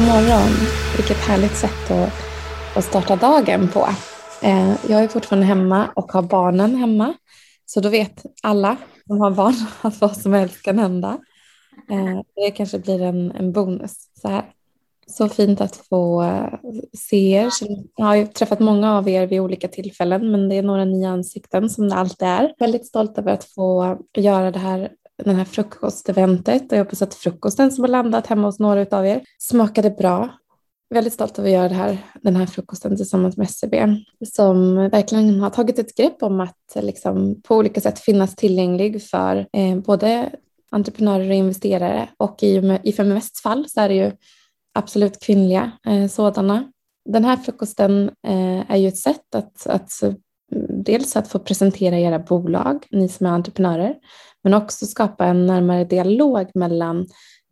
God morgon. Vilket härligt sätt att, att starta dagen på. Eh, jag är fortfarande hemma och har barnen hemma. Så då vet alla som har barn att vad som helst kan hända. Eh, det kanske blir en, en bonus. Så, här. så fint att få eh, se er. Jag har ju träffat många av er vid olika tillfällen men det är några nya ansikten som det alltid är. Väldigt stolt över att få göra det här den här frukosteventet och jag hoppas att frukosten som har landat hemma hos några av er smakade bra. Väldigt stolt över att göra det här, den här frukosten tillsammans med SCB som verkligen har tagit ett grepp om att liksom, på olika sätt finnas tillgänglig för eh, både entreprenörer och investerare och i, i Feminvests fall så är det ju absolut kvinnliga eh, sådana. Den här frukosten eh, är ju ett sätt att, att mm, dels att få presentera era bolag, ni som är entreprenörer, men också skapa en närmare dialog mellan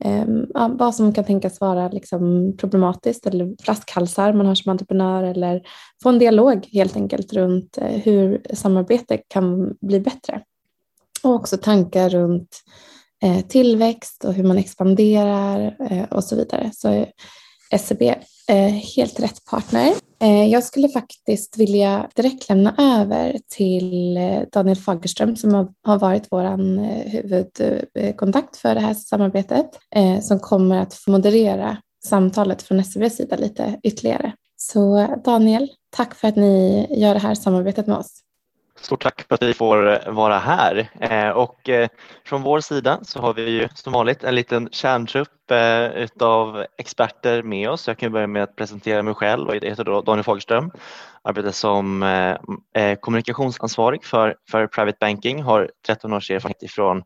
eh, vad som kan tänkas vara liksom problematiskt eller flaskhalsar man har som entreprenör eller få en dialog helt enkelt runt eh, hur samarbete kan bli bättre. Och också tankar runt eh, tillväxt och hur man expanderar eh, och så vidare. Så SCB är eh, helt rätt partner. Eh, jag skulle faktiskt vilja direkt lämna över till eh, Daniel Fagerström som har varit vår eh, huvudkontakt för det här samarbetet som kommer att moderera samtalet från SCBs sida lite ytterligare. Så Daniel, tack för att ni gör det här samarbetet med oss. Stort tack för att vi får eh, vara här eh, och eh, från vår sida så har vi ju som vanligt en liten kärntrupp utav experter med oss. Jag kan börja med att presentera mig själv. Jag heter då Daniel Fagerström, arbetar som kommunikationsansvarig för, för Private Banking, har 13 års erfarenhet ifrån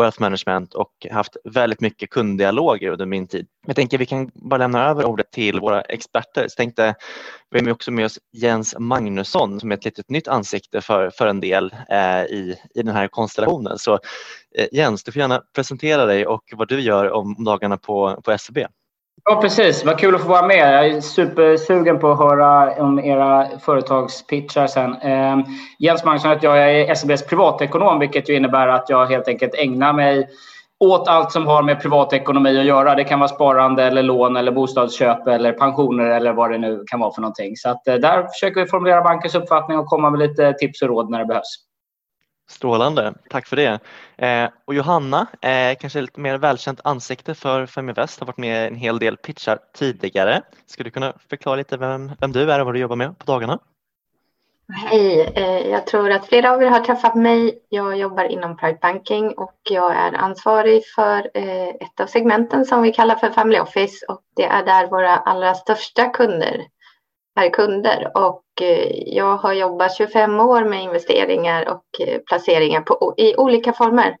wealth management och haft väldigt mycket kunddialoger under min tid. Jag tänker vi kan bara lämna över ordet till våra experter. Så tänkte, vi har också med oss Jens Magnusson som är ett litet nytt ansikte för, för en del eh, i, i den här konstellationen. Så eh, Jens, du får gärna presentera dig och vad du gör om dagarna på, på SEB. Ja, precis. Vad kul att få vara med. Jag är supersugen på att höra om era företagspitchar sen. Eh, Jens Magnusson heter jag. Jag är SEBs privatekonom, vilket ju innebär att jag helt enkelt ägnar mig åt allt som har med privatekonomi att göra. Det kan vara sparande, eller lån, eller bostadsköp eller pensioner eller vad det nu kan vara för någonting. Så att, eh, där försöker vi formulera bankens uppfattning och komma med lite tips och råd när det behövs. Strålande, tack för det. Eh, och Johanna, eh, kanske lite mer välkänt ansikte för Feminvest, har varit med i en hel del pitchar tidigare. Skulle du kunna förklara lite vem, vem du är och vad du jobbar med på dagarna? Hej, eh, jag tror att flera av er har träffat mig. Jag jobbar inom Pride Banking och jag är ansvarig för eh, ett av segmenten som vi kallar för Family Office och det är där våra allra största kunder är kunder och Eh, jag har jobbat 25 år med investeringar och eh, placeringar på, i olika former.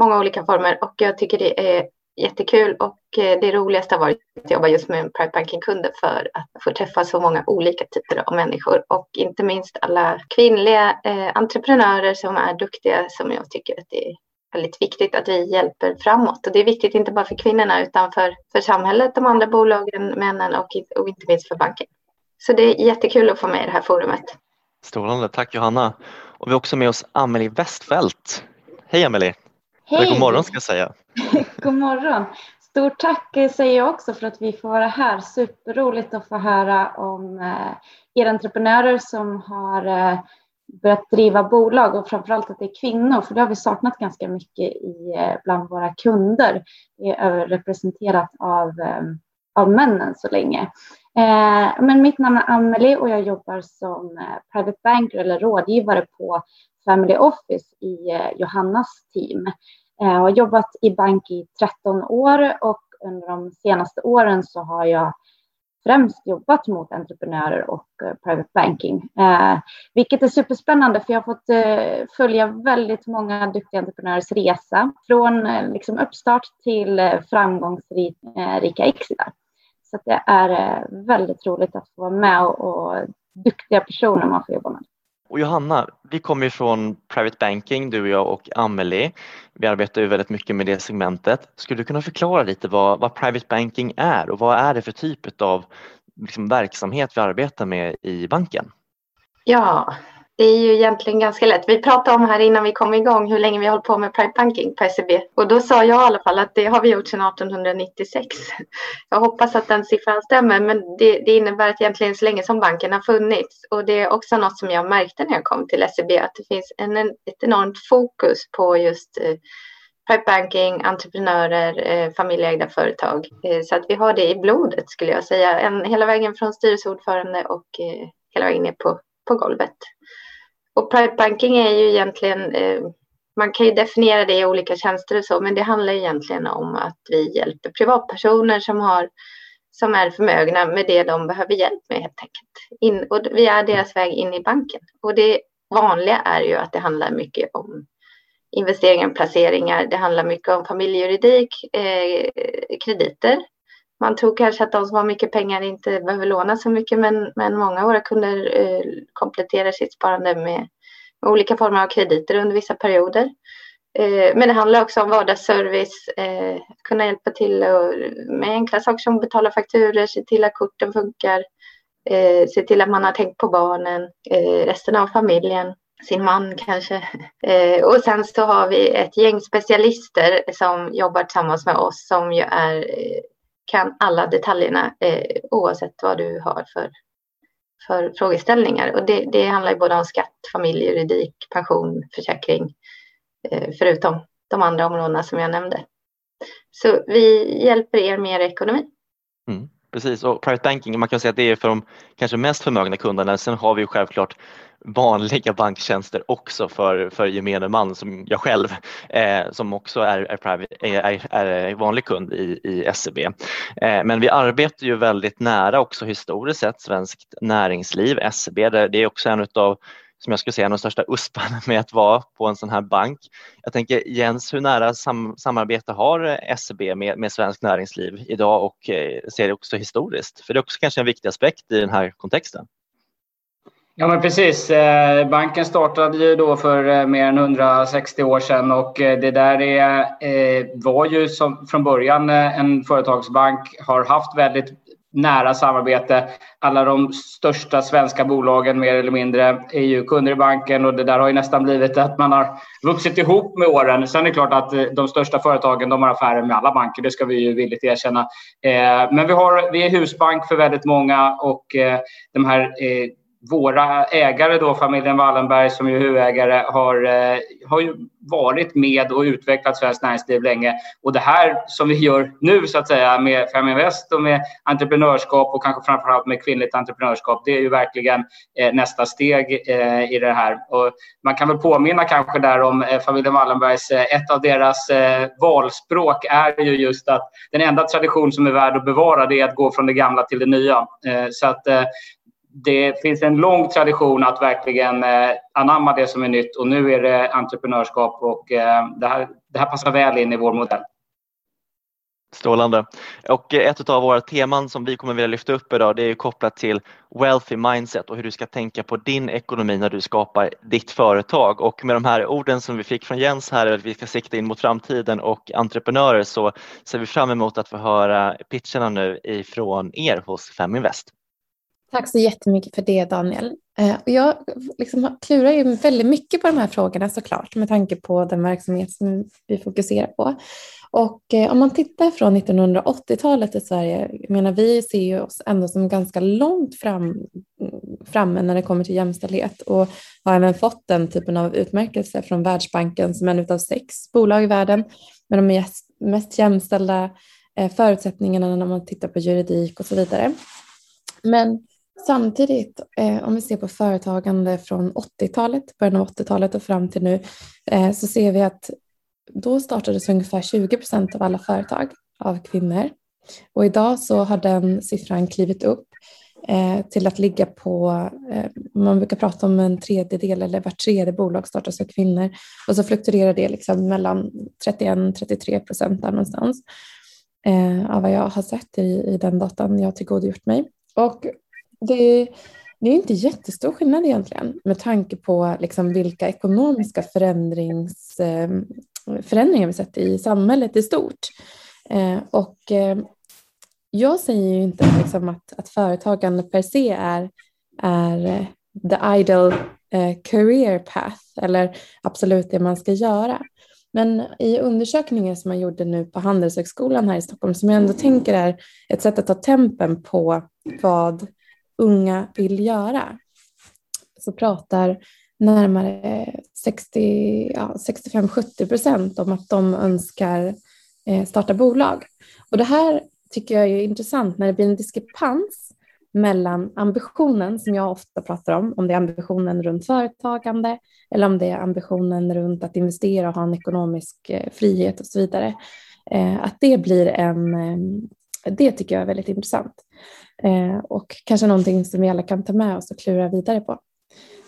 Många olika former och jag tycker det är jättekul och eh, det roligaste har varit att jobba just med private banking-kunder för att få träffa så många olika typer av människor och inte minst alla kvinnliga eh, entreprenörer som är duktiga som jag tycker att det är väldigt viktigt att vi hjälper framåt. Och det är viktigt inte bara för kvinnorna utan för, för samhället, de andra bolagen, männen och, och inte minst för banken. Så det är jättekul att få med i det här forumet. Strålande, tack Johanna. Och vi har också med oss Amelie Westfält. Hej Amelie! Hej! Eller god morgon ska jag säga. god morgon! Stort tack eh, säger jag också för att vi får vara här. Superroligt att få höra om eh, era entreprenörer som har eh, börjat driva bolag och framförallt att det är kvinnor, för det har vi saknat ganska mycket i, bland våra kunder. Det är överrepresenterat av, av männen så länge. Eh, men mitt namn är Amelie och jag jobbar som eh, private banker eller rådgivare på Family Office i eh, Johannas team. Eh, jag har jobbat i bank i 13 år och under de senaste åren så har jag främst jobbat mot entreprenörer och eh, private banking, vilket är superspännande för jag har fått följa väldigt många duktiga entreprenörers resa från liksom uppstart till framgångsrika exitar. Så det är eh, väldigt roligt att få vara med och, och duktiga personer man får jobba med. Och Johanna, vi kommer ju från Private Banking, du och jag och Amelie. Vi arbetar ju väldigt mycket med det segmentet. Skulle du kunna förklara lite vad, vad Private Banking är och vad är det för typ av liksom, verksamhet vi arbetar med i banken? Ja, det är ju egentligen ganska lätt. Vi pratade om här innan vi kom igång hur länge vi har hållit på med Pride banking på SEB. Och då sa jag i alla fall att det har vi gjort sedan 1896. Jag hoppas att den siffran stämmer, men det, det innebär att egentligen så länge som banken har funnits. Och det är också något som jag märkte när jag kom till SEB, att det finns en, ett enormt fokus på just eh, private banking, entreprenörer, eh, familjeägda företag. Eh, så att vi har det i blodet skulle jag säga, en, hela vägen från styrelseordförande och eh, hela vägen ner på, på golvet. Och private banking är ju egentligen, eh, man kan ju definiera det i olika tjänster och så, men det handlar egentligen om att vi hjälper privatpersoner som har som är förmögna med det de behöver hjälp med helt enkelt. In, och vi är deras väg in i banken. Och det vanliga är ju att det handlar mycket om investeringar och placeringar. Det handlar mycket om familjejuridik, eh, krediter. Man tror kanske att de som har mycket pengar inte behöver låna så mycket, men, men många av våra kunder eh, kompletterar sitt sparande med, med, olika former av krediter under vissa perioder. Eh, men det handlar också om vardagsservice, eh, kunna hjälpa till och, med enkla saker som betala fakturer, se till att korten funkar, eh, se till att man har tänkt på barnen, eh, resten av familjen sin man kanske. Eh, och sen så har vi ett gäng specialister som jobbar tillsammans med oss som ju är, eh, kan alla detaljerna eh, oavsett vad du har för, för frågeställningar. Och det, det handlar ju både om skatt, familjejuridik, pension, försäkring, eh, förutom de andra områdena som jag nämnde. Så vi hjälper er med er ekonomi. Mm. Precis, och private banking, man kan säga att det är för de kanske mest förmögna kunderna. Sen har vi ju självklart vanliga banktjänster också för, för gemene man som jag själv eh, som också är, är, private, är, är vanlig kund i, i SEB. Eh, men vi arbetar ju väldigt nära också historiskt sett svenskt näringsliv, SEB, det är också en av som jag skulle säga är de största usparna med att vara på en sån här bank. Jag tänker Jens, hur nära sam samarbete har SEB med, med svensk näringsliv idag och eh, ser det också historiskt? För det är också kanske en viktig aspekt i den här kontexten. Ja, men precis. Eh, banken startade ju då för eh, mer än 160 år sedan och eh, det där är, var ju som från början en företagsbank, har haft väldigt nära samarbete. Alla de största svenska bolagen mer eller mindre är ju kunder i banken och det där har ju nästan blivit att man har vuxit ihop med åren. Sen är det klart att eh, de största företagen de har affärer med alla banker, det ska vi ju villigt erkänna. Eh, men vi, har, vi är husbank för väldigt många och eh, de här våra ägare, då, familjen Wallenberg som är huvudägare, har, eh, har ju varit med och utvecklat svenskt näringsliv länge. Och det här som vi gör nu så att säga med Feminvest och med entreprenörskap och kanske framförallt med kvinnligt entreprenörskap, det är ju verkligen eh, nästa steg eh, i det här. Och man kan väl påminna kanske där om eh, familjen Wallenbergs, eh, ett av deras eh, valspråk är ju just att den enda tradition som är värd att bevara det är att gå från det gamla till det nya. Eh, så att eh, det finns en lång tradition att verkligen eh, anamma det som är nytt och nu är det entreprenörskap och eh, det, här, det här passar väl in i vår modell. Strålande. Och eh, ett av våra teman som vi kommer vilja lyfta upp idag det är kopplat till wealthy mindset och hur du ska tänka på din ekonomi när du skapar ditt företag. Och med de här orden som vi fick från Jens här, att vi ska sikta in mot framtiden och entreprenörer så ser vi fram emot att få höra pitcherna nu ifrån er hos Feminvest. Tack så jättemycket för det Daniel. Eh, jag liksom klurar ju väldigt mycket på de här frågorna såklart med tanke på den verksamhet som vi fokuserar på. Och eh, om man tittar från 1980-talet i Sverige, jag menar vi ser ju oss ändå som ganska långt fram, framme när det kommer till jämställdhet och har även fått den typen av utmärkelse från Världsbanken som en av sex bolag i världen med de mest jämställda eh, förutsättningarna när man tittar på juridik och så vidare. Men Samtidigt, eh, om vi ser på företagande från 80-talet, början av 80-talet och fram till nu, eh, så ser vi att då startades ungefär 20 procent av alla företag av kvinnor. Och idag så har den siffran klivit upp eh, till att ligga på, eh, man brukar prata om en tredjedel eller vart tredje bolag startas av kvinnor. Och så fluktuerar det liksom mellan 31-33 procent där någonstans eh, av vad jag har sett i, i den datan jag tillgodogjort mig. Och det, det är inte jättestor skillnad egentligen med tanke på liksom vilka ekonomiska förändrings, eh, förändringar vi sett i samhället i stort. Eh, och eh, jag säger ju inte liksom att, att företagande per se är, är the ideal career path eller absolut det man ska göra. Men i undersökningen som man gjorde nu på Handelshögskolan här i Stockholm, som jag ändå tänker är ett sätt att ta tempen på vad unga vill göra, så pratar närmare 60, ja, 65-70 procent om att de önskar eh, starta bolag. Och det här tycker jag är intressant när det blir en diskrepans mellan ambitionen som jag ofta pratar om, om det är ambitionen runt företagande eller om det är ambitionen runt att investera och ha en ekonomisk eh, frihet och så vidare. Eh, att det blir en, eh, det tycker jag är väldigt intressant Eh, och kanske någonting som vi alla kan ta med oss och klura vidare på.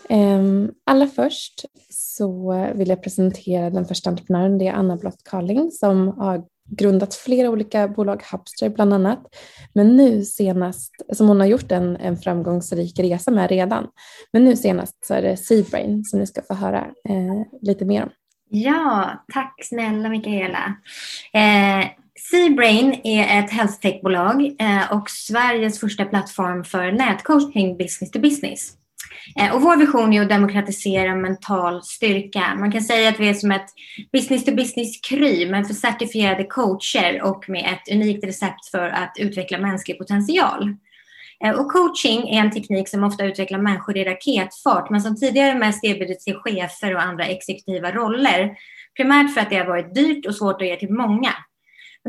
Ehm, allra först så vill jag presentera den första entreprenören. Det är Anna Blott Carling som har grundat flera olika bolag, Hubster bland annat. Men nu senast, som hon har gjort en, en framgångsrik resa med redan. Men nu senast så är det Seabrain som ni ska få höra eh, lite mer om. Ja, tack snälla Mikaela. Eh, Seabrain är ett health tech-bolag eh, och Sveriges första plattform för nätcoaching business to business. Eh, och vår vision är att demokratisera mental styrka. Man kan säga att vi är som ett business to business kry, men för certifierade coacher och med ett unikt recept för att utveckla mänsklig potential. Eh, och coaching är en teknik som ofta utvecklar människor i raketfart, men som tidigare mest erbjudits till chefer och andra exekutiva roller. Primärt för att det har varit dyrt och svårt att ge till många.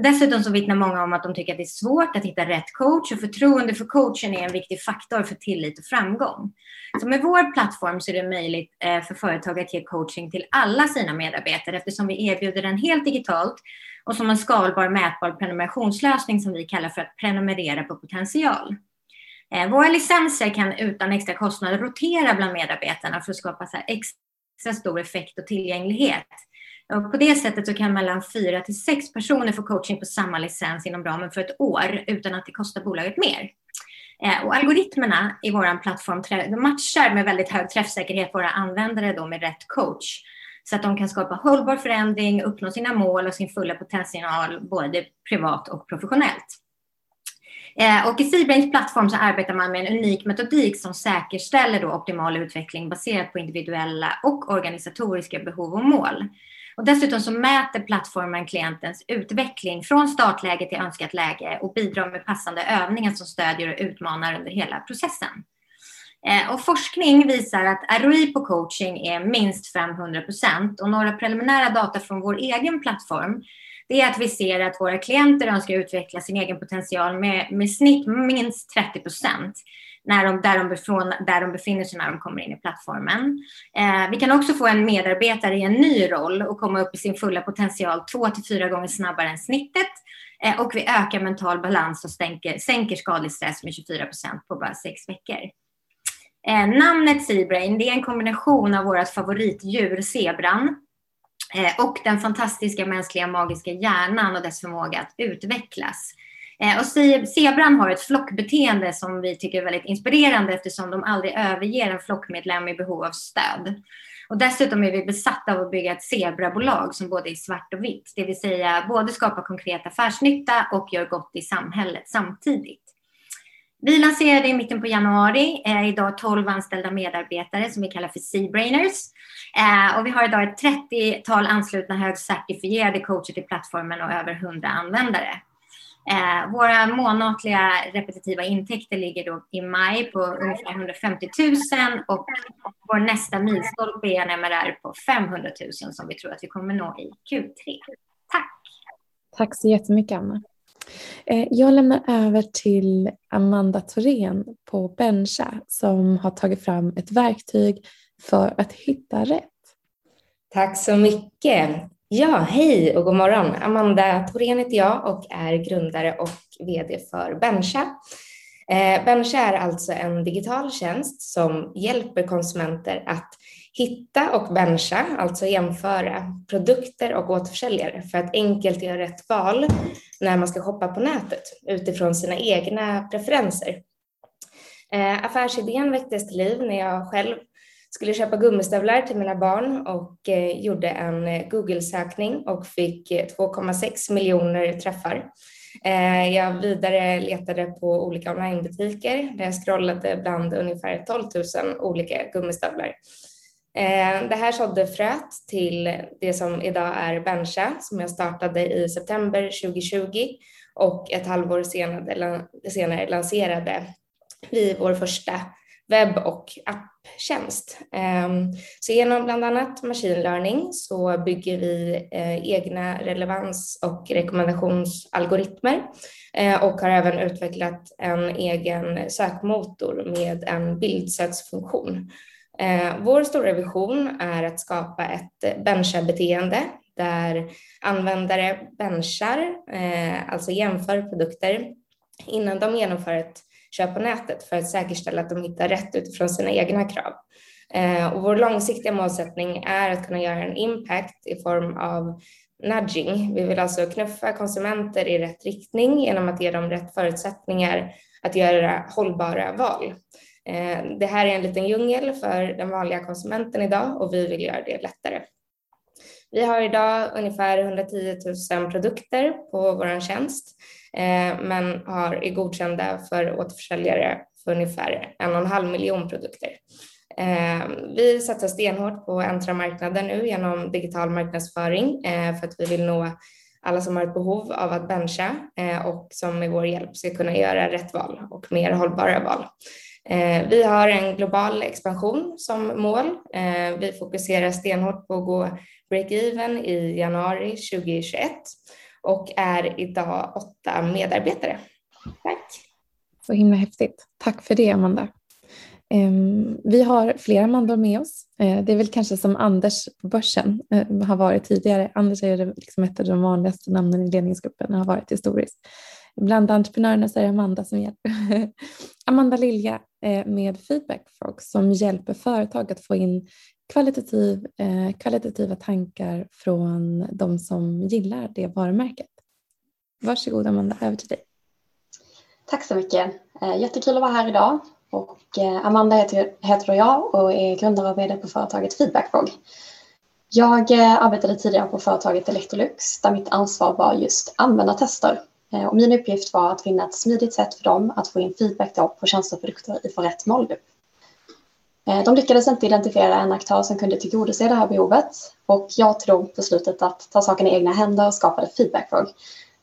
Dessutom så vittnar många om att de tycker att det är svårt att hitta rätt coach och förtroende för coachen är en viktig faktor för tillit och framgång. Så med vår plattform så är det möjligt eh, för företag att ge coaching till alla sina medarbetare eftersom vi erbjuder den helt digitalt och som en skalbar mätbar prenumerationslösning som vi kallar för att prenumerera på potential. Eh, våra licenser kan utan extra kostnader rotera bland medarbetarna för att skapa extra stor effekt och tillgänglighet. Och på det sättet så kan mellan fyra till sex personer få coaching på samma licens inom ramen för ett år utan att det kostar bolaget mer. Eh, och algoritmerna i vår plattform matchar med väldigt hög träffsäkerhet våra användare då med rätt coach så att de kan skapa hållbar förändring, uppnå sina mål och sin fulla potential både privat och professionellt. Eh, och i Seabrains plattform så arbetar man med en unik metodik som säkerställer då optimal utveckling baserat på individuella och organisatoriska behov och mål. Och dessutom så mäter plattformen klientens utveckling från startläge till önskat läge och bidrar med passande övningar som stödjer och utmanar under hela processen. Eh, och forskning visar att ROI på coaching är minst 500 procent och några preliminära data från vår egen plattform det är att vi ser att våra klienter önskar utveckla sin egen potential med, med snitt minst 30 procent när de, där, de befrån, där de befinner sig när de kommer in i plattformen. Eh, vi kan också få en medarbetare i en ny roll och komma upp i sin fulla potential två till fyra gånger snabbare än snittet. Eh, och vi ökar mental balans och stänker, sänker skadlig stress med 24 procent på bara sex veckor. Eh, namnet Seabrain det är en kombination av vårt favoritdjur, zebran, eh, och den fantastiska mänskliga magiska hjärnan och dess förmåga att utvecklas. Eh, och zebran har ett flockbeteende som vi tycker är väldigt inspirerande eftersom de aldrig överger en flockmedlem i behov av stöd. Och dessutom är vi besatta av att bygga ett zebrabolag som både är svart och vitt, det vill säga både skapar konkret affärsnytta och gör gott i samhället samtidigt. Vi lanserade i mitten på januari, eh, idag 12 anställda medarbetare som vi kallar för Seabrainers. Eh, och vi har idag ett 30-tal anslutna högcertifierade coacher till plattformen och över 100 användare. Eh, våra månatliga repetitiva intäkter ligger då i maj på ungefär 150 000 och vår nästa milstolpe är en MRR på 500 000 som vi tror att vi kommer nå i Q3. Tack! Tack så jättemycket Anna. Eh, jag lämnar över till Amanda Thorén på Bencha som har tagit fram ett verktyg för att hitta rätt. Tack så mycket. Ja, hej och god morgon. Amanda Thorén heter jag och är grundare och VD för Bencha. Eh, bencha är alltså en digital tjänst som hjälper konsumenter att hitta och bencha, alltså jämföra produkter och återförsäljare för att enkelt göra rätt val när man ska shoppa på nätet utifrån sina egna preferenser. Eh, affärsidén väcktes till liv när jag själv skulle köpa gummistövlar till mina barn och eh, gjorde en eh, Google-sökning och fick eh, 2,6 miljoner träffar. Eh, jag vidare letade på olika onlinebutiker där jag scrollade bland ungefär 12 000 olika gummistövlar. Eh, det här sådde fröet till det som idag är Bencha som jag startade i september 2020 och ett halvår senare, senare lanserade vi vår första webb och apptjänst. Ehm, så genom bland annat machine learning så bygger vi eh, egna relevans och rekommendationsalgoritmer eh, och har även utvecklat en egen sökmotor med en bildsöksfunktion. Eh, vår stora vision är att skapa ett bencha-beteende där användare benchar, alltså jämför produkter innan de genomför ett köp på nätet för att säkerställa att de hittar rätt utifrån sina egna krav. Eh, och vår långsiktiga målsättning är att kunna göra en impact i form av nudging. Vi vill alltså knuffa konsumenter i rätt riktning genom att ge dem rätt förutsättningar att göra hållbara val. Eh, det här är en liten djungel för den vanliga konsumenten idag och vi vill göra det lättare. Vi har idag ungefär 110 000 produkter på vår tjänst Eh, men har, är godkända för återförsäljare för ungefär en och en halv miljon produkter. Eh, vi satsar stenhårt på att äntra marknaden nu genom digital marknadsföring eh, för att vi vill nå alla som har ett behov av att bencha och som med vår hjälp ska kunna göra rätt val och mer hållbara val. Vi har en global expansion som mål. Vi fokuserar stenhårt på att gå break-even i januari 2021 och är idag åtta medarbetare. Tack. Så himla häftigt. Tack för det Amanda. Ehm, vi har flera Amandor med oss. Eh, det är väl kanske som Anders på börsen eh, har varit tidigare. Anders är liksom ett av de vanligaste namnen i ledningsgruppen och har varit historiskt. Bland entreprenörerna så är det Amanda som hjälper. Amanda Lilja eh, med Feedback Frog som hjälper företag att få in kvalitativ, eh, kvalitativa tankar från de som gillar det varumärket. Varsågod Amanda, över till dig. Tack så mycket. Eh, jättekul att vara här idag. Och eh, Amanda heter, heter jag och är grundare och vd på företaget Feedbackfrog. Jag eh, arbetade tidigare på företaget Electrolux där mitt ansvar var just användartester. Och min uppgift var att finna ett smidigt sätt för dem att få in feedback på tjänster och produkter i rätt målgrupp. Eh, de lyckades inte identifiera en aktör som kunde tillgodose det här behovet och jag tog beslutet att ta saken i egna händer och skapade Feedbackfrog.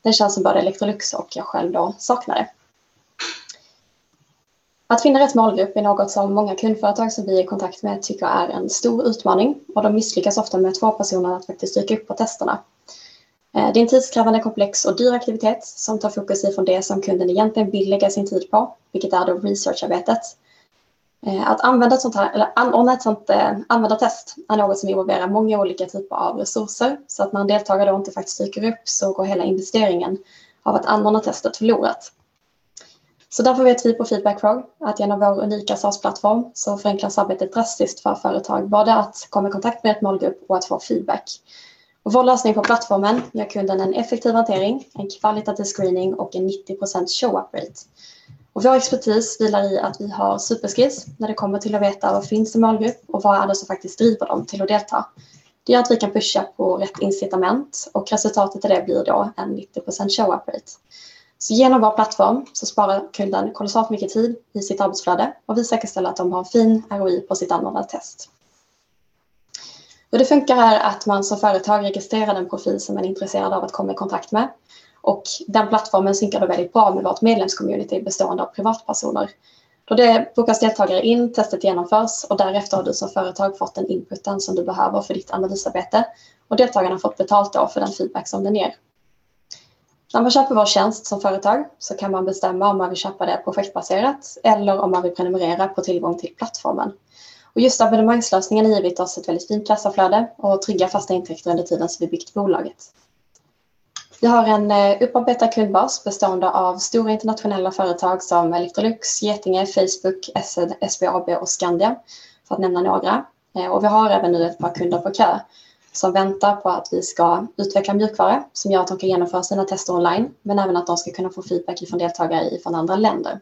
Den tjänst som både Electrolux och jag själv då saknade. Att finna rätt målgrupp är något som många kundföretag som vi är i kontakt med tycker är en stor utmaning och de misslyckas ofta med två personer att faktiskt dyka upp på testerna. Eh, det är en tidskrävande, komplex och dyr aktivitet som tar fokus ifrån det som kunden egentligen vill lägga sin tid på, vilket är då researcharbetet Eh, att använda ett sånt här, eller anordna ett sånt eh, användartest är något som involverar många olika typer av resurser. Så att när en deltagare då inte faktiskt dyker upp så går hela investeringen av att anordna testet förlorat. Så därför vet vi på Feedbackfrog att genom vår unika SaaS-plattform så förenklas arbetet drastiskt för företag, både att komma i kontakt med ett målgrupp och att få feedback. Och vår lösning på plattformen gör kunden en effektiv hantering, en kvalitativ screening och en 90% show-up rate. Och vår expertis vilar i att vi har superskills när det kommer till att veta vad finns i målgrupp och vad är det som faktiskt driver dem till att delta. Det gör att vi kan pusha på rätt incitament och resultatet av det blir då en 90% show-up rate. Så genom vår plattform så sparar kunden kolossalt mycket tid i sitt arbetsflöde och vi säkerställer att de har fin ROI på sitt anordnade test. Hur det funkar är att man som företag registrerar den profil som man är intresserad av att komma i kontakt med och den plattformen synkar då väldigt bra med vårt medlemscommunity bestående av privatpersoner. Då det bokas deltagare in, testet genomförs och därefter har du som företag fått den inputen som du behöver för ditt analysarbete och deltagarna har fått betalt då för den feedback som den ger. När man köper vår tjänst som företag så kan man bestämma om man vill köpa det projektbaserat eller om man vill prenumerera på tillgång till plattformen. Och just abonnemangslösningen har givit oss ett väldigt fint kassaflöde och trygga fasta intäkter under tiden som vi byggt bolaget. Vi har en eh, upparbetad kundbas bestående av stora internationella företag som Electrolux, Getinge, Facebook, Essed, SBAB och Skandia, för att nämna några. Eh, och vi har även nu ett par kunder på kö som väntar på att vi ska utveckla mjukvara som gör att de kan genomföra sina tester online, men även att de ska kunna få feedback från deltagare från andra länder.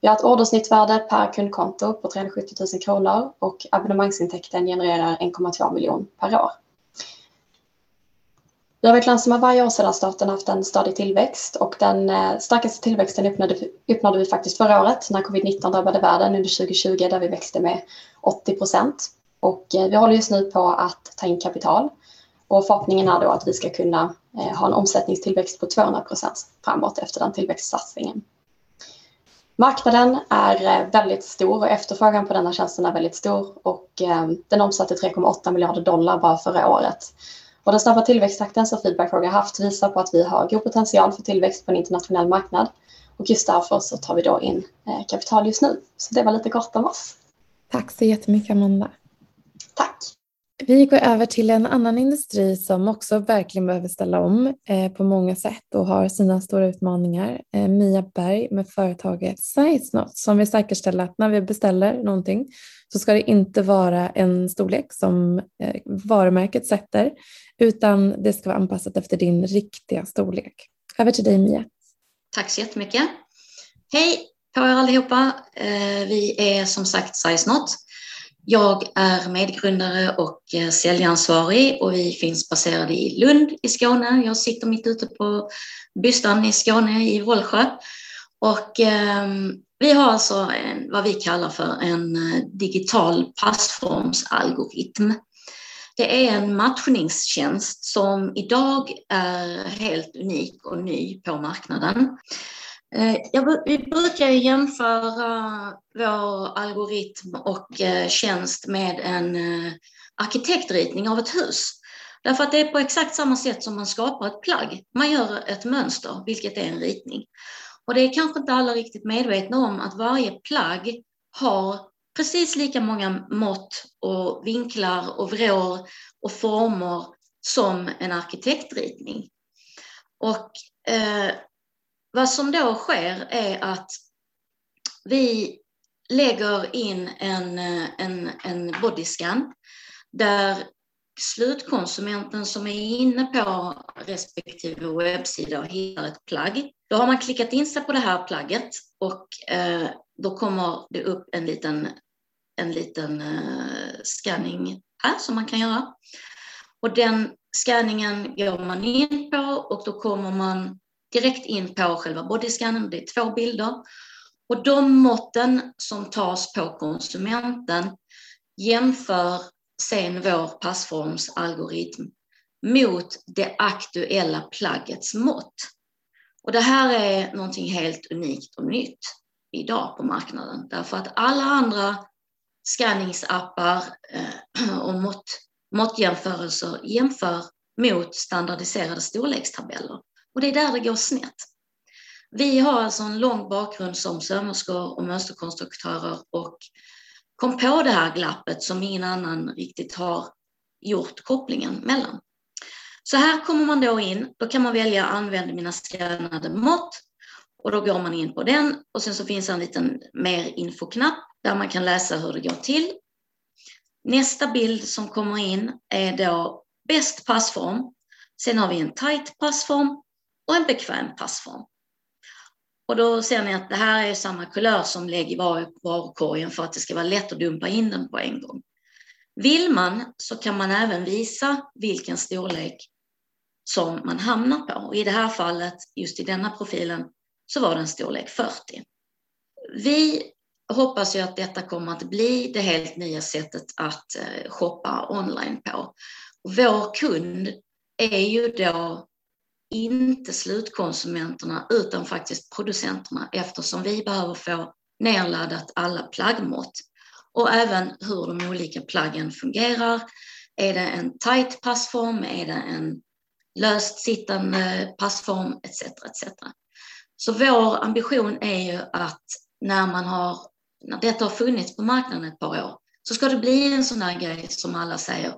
Vi har ett ordersnittvärde per kundkonto på 370 000 kronor och abonnemangsintäkten genererar 1,2 miljoner per år. Vi har varit lönsamma varje år sedan starten haft en stadig tillväxt och den eh, starkaste tillväxten uppnådde, uppnådde vi faktiskt förra året när covid-19 drabbade världen under 2020 där vi växte med 80 procent. Och eh, vi håller just nu på att ta in kapital och förhoppningen är då att vi ska kunna eh, ha en omsättningstillväxt på 200 procent framåt efter den tillväxtsatsningen. Marknaden är väldigt stor och efterfrågan på denna tjänsten är väldigt stor och den omsatte 3,8 miljarder dollar bara förra året. Och den snabba tillväxttakten som Feedbackfrog har haft visar på att vi har god potential för tillväxt på en internationell marknad. Och just därför så tar vi då in eh, kapital just nu. Så det var lite kort om oss. Tack så jättemycket Amanda. Tack. Vi går över till en annan industri som också verkligen behöver ställa om eh, på många sätt och har sina stora utmaningar. Eh, Mia Berg med företaget SizeNote som vill säkerställa att när vi beställer någonting så ska det inte vara en storlek som varumärket sätter utan det ska vara anpassat efter din riktiga storlek. Över till dig Mia. Tack så jättemycket. Hej på er allihopa. Eh, vi är som sagt Size Not. jag är medgrundare och eh, säljansvarig och vi finns baserade i Lund i Skåne. Jag sitter mitt ute på Bystan i Skåne i Vollsjö. Och eh, vi har alltså en, vad vi kallar för en eh, digital passformsalgoritm. Det är en matchningstjänst som idag är helt unik och ny på marknaden. Eh, jag, vi brukar jämföra vår algoritm och eh, tjänst med en eh, arkitektritning av ett hus. Därför att det är på exakt samma sätt som man skapar ett plagg. Man gör ett mönster, vilket är en ritning. Och det är kanske inte alla riktigt medvetna om att varje plagg har precis lika många mått och vinklar och vrår och former som en arkitektritning. Och eh, vad som då sker är att vi lägger in en, eh, en, en bodyscan där slutkonsumenten som är inne på respektive webbsida och hittar ett plagg. Då har man klickat in sig på det här plagget och eh, då kommer det upp en liten, en liten eh, scanning här som man kan göra. Och den scanningen går man in på och då kommer man direkt in på själva bodyscannen. Det är två bilder. Och de måtten som tas på konsumenten jämför sen vår passformsalgoritm mot det aktuella plaggets mått. Och det här är någonting helt unikt och nytt idag på marknaden därför att alla andra scanningsappar eh, och mått, måttjämförelser jämför mot standardiserade storlekstabeller. Och det är där det går snett. Vi har alltså en lång bakgrund som sömmerskor och mönsterkonstruktörer och kom på det här glappet som ingen annan riktigt har gjort kopplingen mellan. Så här kommer man då in, då kan man välja använda mina skannade mått och då går man in på den och sen så finns en liten mer infoknapp där man kan läsa hur det går till. Nästa bild som kommer in är då bäst passform. Sen har vi en tight passform och en bekväm passform. Och då ser ni att det här är samma kulör som lägg i varukorgen för att det ska vara lätt att dumpa in den på en gång. Vill man så kan man även visa vilken storlek som man hamnar på. Och I det här fallet, just i denna profilen, så var den storlek 40. Vi hoppas ju att detta kommer att bli det helt nya sättet att eh, shoppa online på. vår kund är ju då inte slutkonsumenterna utan faktiskt producenterna eftersom vi behöver få nedladdat alla plaggmått och även hur de olika plaggen fungerar. Är det en tight passform? Är det en löst sittande passform? Etc. etc. Så vår ambition är ju att när man har, när detta har funnits på marknaden ett par år, så ska det bli en sån här grej som alla säger,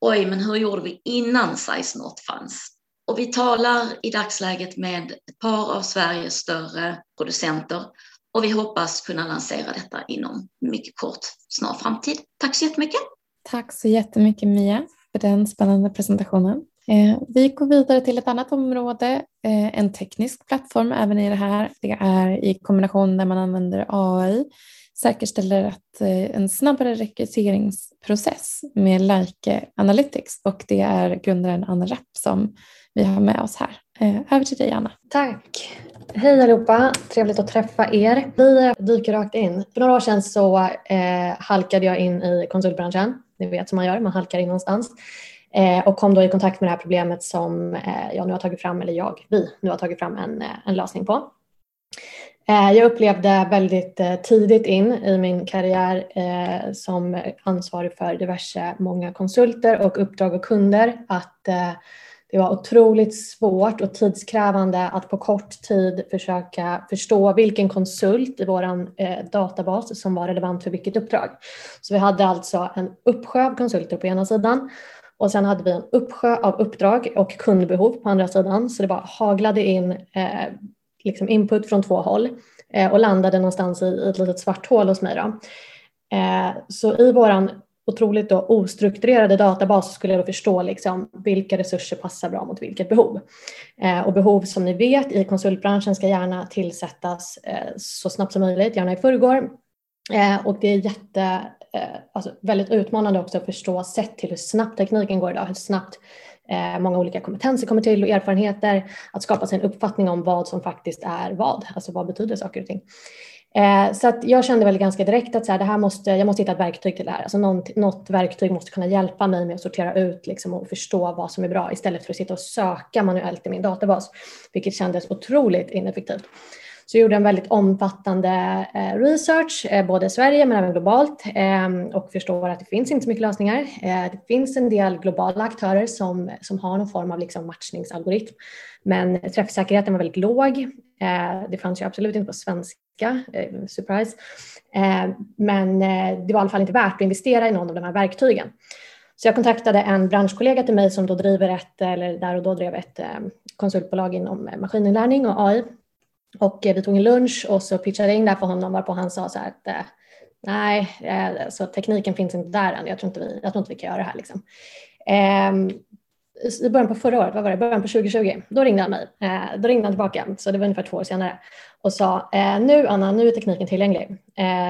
oj, men hur gjorde vi innan Size Not fanns? Och vi talar i dagsläget med ett par av Sveriges större producenter och vi hoppas kunna lansera detta inom mycket kort, snar framtid. Tack så jättemycket. Tack så jättemycket Mia för den spännande presentationen. Eh, vi går vidare till ett annat område, eh, en teknisk plattform även i det här. Det är i kombination där man använder AI säkerställer att eh, en snabbare rekryteringsprocess med Like Analytics och det är grundaren Anna Rapp som vi har med oss här. Eh, över till dig Anna. Tack. Hej allihopa, trevligt att träffa er. Vi eh, dyker rakt in. För några år sedan så eh, halkade jag in i konsultbranschen. Ni vet som man gör, man halkar in någonstans. Eh, och kom då i kontakt med det här problemet som eh, jag nu har tagit fram, eller jag, vi nu har tagit fram en, en lösning på. Eh, jag upplevde väldigt eh, tidigt in i min karriär eh, som ansvarig för diverse många konsulter och uppdrag och kunder att eh, det var otroligt svårt och tidskrävande att på kort tid försöka förstå vilken konsult i vår databas som var relevant för vilket uppdrag. Så vi hade alltså en uppsjö av konsulter på ena sidan och sen hade vi en uppsjö av uppdrag och kundbehov på andra sidan. Så det bara haglade in liksom input från två håll eh, och landade någonstans i ett litet svart hål hos mig. Då. Eh, så i våran otroligt då ostrukturerade databas skulle jag då förstå liksom vilka resurser passar bra mot vilket behov. Eh, och behov som ni vet i konsultbranschen ska gärna tillsättas eh, så snabbt som möjligt, gärna i förrgår. Eh, och det är jätte, eh, alltså väldigt utmanande också att förstå sett till hur snabbt tekniken går idag, hur snabbt Eh, många olika kompetenser kommer till och erfarenheter, att skapa sig en uppfattning om vad som faktiskt är vad, alltså vad betyder saker och ting. Eh, så att jag kände väl ganska direkt att så här, det här måste, jag måste hitta ett verktyg till det här. Alltså något, något verktyg måste kunna hjälpa mig med att sortera ut liksom, och förstå vad som är bra istället för att sitta och söka manuellt i min databas, vilket kändes otroligt ineffektivt. Så jag gjorde en väldigt omfattande eh, research, eh, både i Sverige men även globalt ehm, och förstår att det finns inte så mycket lösningar. Eh, det finns en del globala aktörer som, som har någon form av liksom matchningsalgoritm, men träffsäkerheten var väldigt låg. Det fanns ju absolut inte på svenska, surprise, men det var i alla fall inte värt att investera i någon av de här verktygen. Så jag kontaktade en branschkollega till mig som då driver ett, eller där och då drev ett konsultbolag inom maskininlärning och AI och eh, vi tog en lunch och så pitchade jag in det för honom varpå han sa så här att eh, nej, eh, så tekniken finns inte där än. Jag tror inte vi, jag tror inte vi kan göra det här. Liksom. Ehm, I början på förra året, vad var det, början på 2020, då ringde han mig. Då ringde han tillbaka, så det var ungefär två år senare och sa nu Anna, nu är tekniken tillgänglig.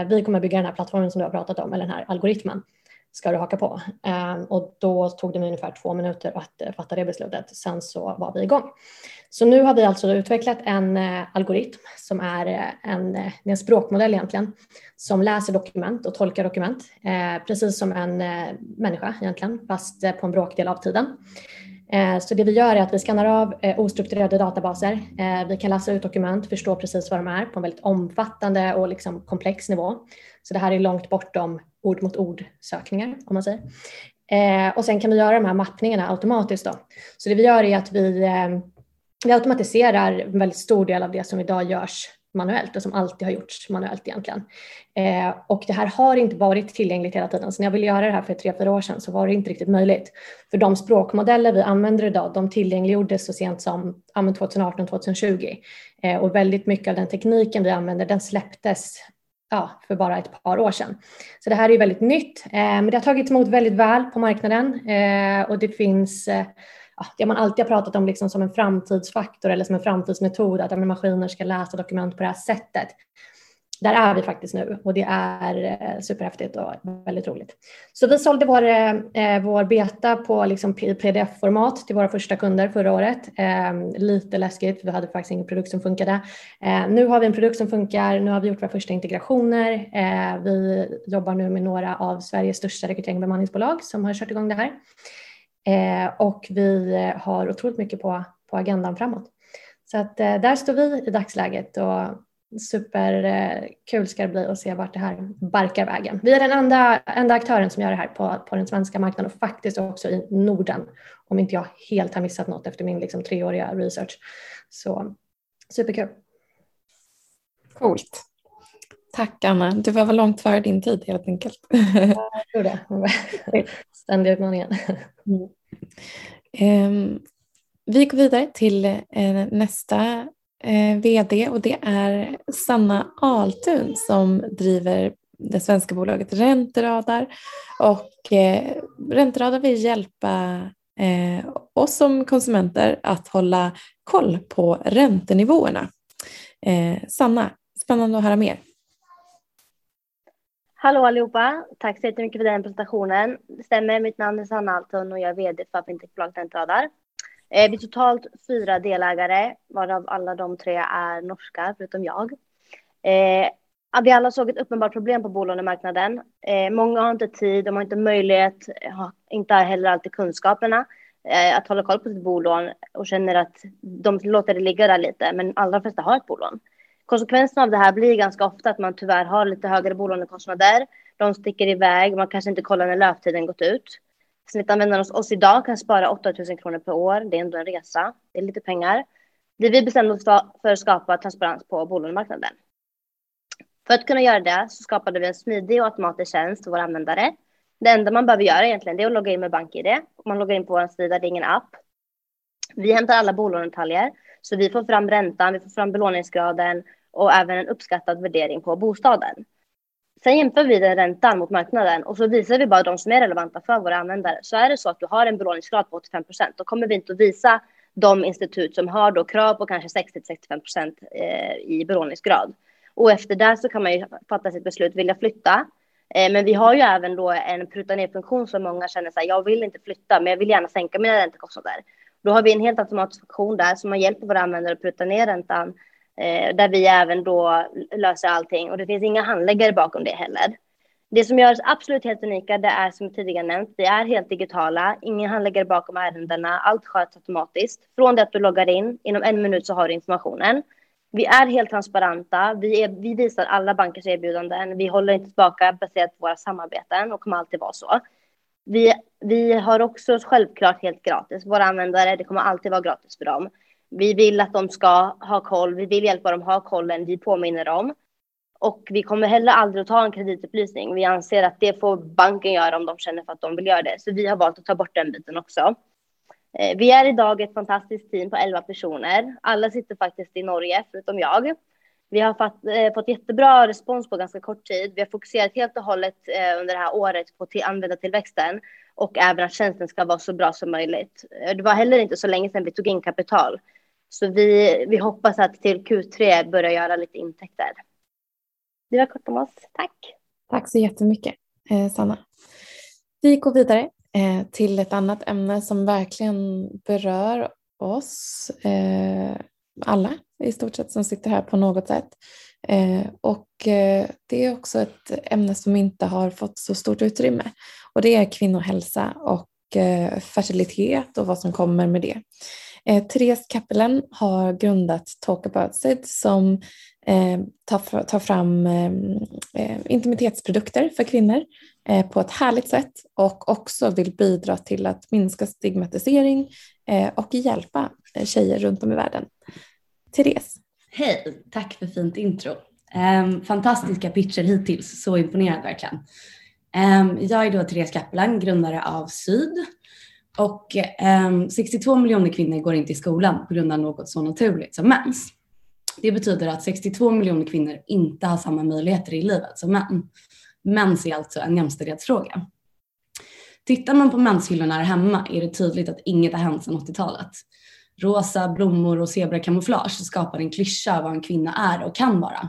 Vi kommer bygga den här plattformen som du har pratat om, eller den här algoritmen ska du haka på? Ehm, och då tog det mig ungefär två minuter att fatta det beslutet. Sen så var vi igång. Så nu har vi alltså utvecklat en eh, algoritm som är eh, en, eh, en språkmodell egentligen som läser dokument och tolkar dokument eh, precis som en eh, människa egentligen fast på en bråkdel av tiden. Eh, så det vi gör är att vi skannar av ostrukturerade databaser. Vi kan läsa ut dokument, förstå precis vad de är på en väldigt omfattande och liksom komplex nivå. Så det här är långt bortom ord mot ord sökningar om man säger. Och sen kan vi göra de här mappningarna automatiskt. Då. Så det vi gör är att vi vi automatiserar en väldigt stor del av det som idag görs manuellt och som alltid har gjorts manuellt egentligen. Eh, och det här har inte varit tillgängligt hela tiden. Så när jag ville göra det här för tre, fyra år sedan så var det inte riktigt möjligt. För de språkmodeller vi använder idag, de tillgängliggjordes så sent som 2018, 2020. Eh, och väldigt mycket av den tekniken vi använder, den släpptes ja, för bara ett par år sedan. Så det här är väldigt nytt, eh, men det har tagits emot väldigt väl på marknaden eh, och det finns eh, det man alltid har pratat om liksom som en framtidsfaktor eller som en framtidsmetod, att maskiner ska läsa dokument på det här sättet. Där är vi faktiskt nu och det är eh, superhäftigt och väldigt roligt. Så vi sålde vår, eh, eh, vår beta på liksom pdf-format till våra första kunder förra året. Lite läskigt, för vi hade faktiskt ingen produkt som funkade. Nu har vi en produkt som funkar, nu har vi gjort våra första integrationer. Vi jobbar nu med några av Sveriges största rekrytering och bemanningsbolag som har kört igång det här. Eh, och vi eh, har otroligt mycket på, på agendan framåt. Så att eh, där står vi i dagsläget och superkul eh, ska det bli att se vart det här barkar vägen. Vi är den enda, enda aktören som gör det här på, på den svenska marknaden och faktiskt också i Norden, om inte jag helt har missat något efter min liksom, treåriga research. Så superkul. Coolt. Tack Anna, du var långt före din tid helt enkelt. jag tror det. Ständiga utmaningen. Mm. Um, vi går vidare till uh, nästa uh, vd och det är Sanna Altun som driver det svenska bolaget Ränteradar. Och uh, Ränteradar vill hjälpa oss som konsumenter att hålla koll på räntenivåerna. Sanna, spännande att höra mer. Hallå allihopa! Tack så jättemycket för den presentationen. Det stämmer, mitt namn är Sanna Alton och jag är VD för fintechbolaget Entradar. Eh, vi är totalt fyra delägare, varav alla de tre är norska, förutom jag. Eh, vi alla såg ett uppenbart problem på bolånemarknaden. Eh, många har inte tid, de har inte möjlighet, har inte heller alltid kunskaperna att hålla koll på sitt bolån och känner att de låter det ligga där lite, men allra flesta har ett bolån. Konsekvensen av det här blir ganska ofta att man tyvärr har lite högre bolånekostnader. De sticker iväg, man kanske inte kollar när löptiden gått ut. Snittanvändaren hos oss idag kan spara 8 000 kronor per år. Det är ändå en resa. Det är lite pengar. Det vi bestämde oss för att skapa transparens på bolånemarknaden. För att kunna göra det så skapade vi en smidig och automatisk tjänst för våra användare. Det enda man behöver göra egentligen är att logga in med BankID. Man loggar in på vår sida, det är ingen app. Vi hämtar alla bolånedetaljer, så vi får fram räntan, vi får fram belåningsgraden och även en uppskattad värdering på bostaden. Sen jämför vi den räntan mot marknaden och så visar vi bara de som är relevanta för våra användare. Så är det så att du har en belåningsgrad på 85 procent, då kommer vi inte att visa de institut som har då krav på kanske 60-65 procent eh, i belåningsgrad. Och efter det så kan man ju fatta sitt beslut, vill jag flytta? Eh, men vi har ju även då en pruta ner-funktion som många känner så här, jag vill inte flytta, men jag vill gärna sänka mina räntekostnader. Då har vi en helt automatisk funktion där som man hjälper våra användare att pruta ner räntan, eh, där vi även då löser allting. Och det finns inga handläggare bakom det heller. Det som gör oss absolut helt unika, det är som tidigare nämnt, vi är helt digitala, ingen handläggare bakom ärendena, allt sköts automatiskt. Från det att du loggar in, inom en minut så har du informationen. Vi är helt transparenta. Vi, är, vi visar alla bankers erbjudanden. Vi håller inte tillbaka baserat på våra samarbeten och kommer alltid vara så. Vi, vi har också självklart helt gratis. Våra användare, det kommer alltid vara gratis för dem. Vi vill att de ska ha koll. Vi vill hjälpa dem ha kollen. Vi påminner dem. Och vi kommer heller aldrig att ta en kreditupplysning. Vi anser att det får banken göra om de känner för att de vill göra det. Så vi har valt att ta bort den biten också. Eh, vi är idag ett fantastiskt team på 11 personer. Alla sitter faktiskt i Norge, förutom jag. Vi har fått, eh, fått jättebra respons på ganska kort tid. Vi har fokuserat helt och hållet eh, under det här året på till användartillväxten och även att tjänsten ska vara så bra som möjligt. Eh, det var heller inte så länge sedan vi tog in kapital. Så vi, vi hoppas att till Q3 börja göra lite intäkter. Det var kort om oss. Tack. Tack så jättemycket, eh, Sanna. Vi går vidare eh, till ett annat ämne som verkligen berör oss eh, alla i stort sett som sitter här på något sätt. Eh, och eh, det är också ett ämne som inte har fått så stort utrymme och det är kvinnohälsa och eh, fertilitet och vad som kommer med det. Eh, Therese Kappelen har grundat Talk about it som eh, tar, tar fram eh, eh, intimitetsprodukter för kvinnor eh, på ett härligt sätt och också vill bidra till att minska stigmatisering eh, och hjälpa eh, tjejer runt om i världen. Therese. Hej, tack för fint intro. Um, fantastiska pitcher hittills, så imponerad verkligen. Um, jag är då Therese Kappelan, grundare av Syd och eh, 62 miljoner kvinnor går inte i skolan på grund av något så naturligt som mens. Det betyder att 62 miljoner kvinnor inte har samma möjligheter i livet som män. Mens är alltså en jämställdhetsfråga. Tittar man på menshyllorna här hemma är det tydligt att inget har hänt sedan 80-talet. Rosa blommor och zebrakamouflage skapar en klyscha av vad en kvinna är och kan vara.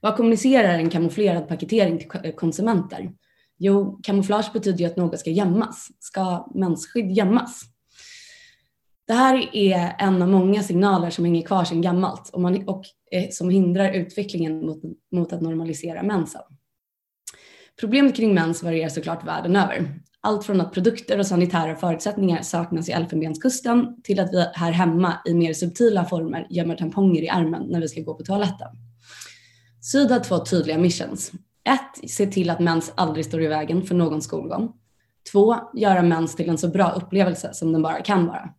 Vad kommunicerar en kamouflerad paketering till konsumenter? Jo, kamouflage betyder ju att något ska gömmas. Ska mensskydd gömmas? Det här är en av många signaler som hänger kvar sedan gammalt och, man, och eh, som hindrar utvecklingen mot, mot att normalisera mensen. Problemet kring mens varierar såklart världen över. Allt från att produkter och sanitära förutsättningar saknas i Elfenbenskusten till att vi här hemma i mer subtila former gömmer tamponger i armen när vi ska gå på toaletten. Syd har två tydliga missions. Ett, se till att mens aldrig står i vägen för någon skolgång. Två, göra mens till en så bra upplevelse som den bara kan vara.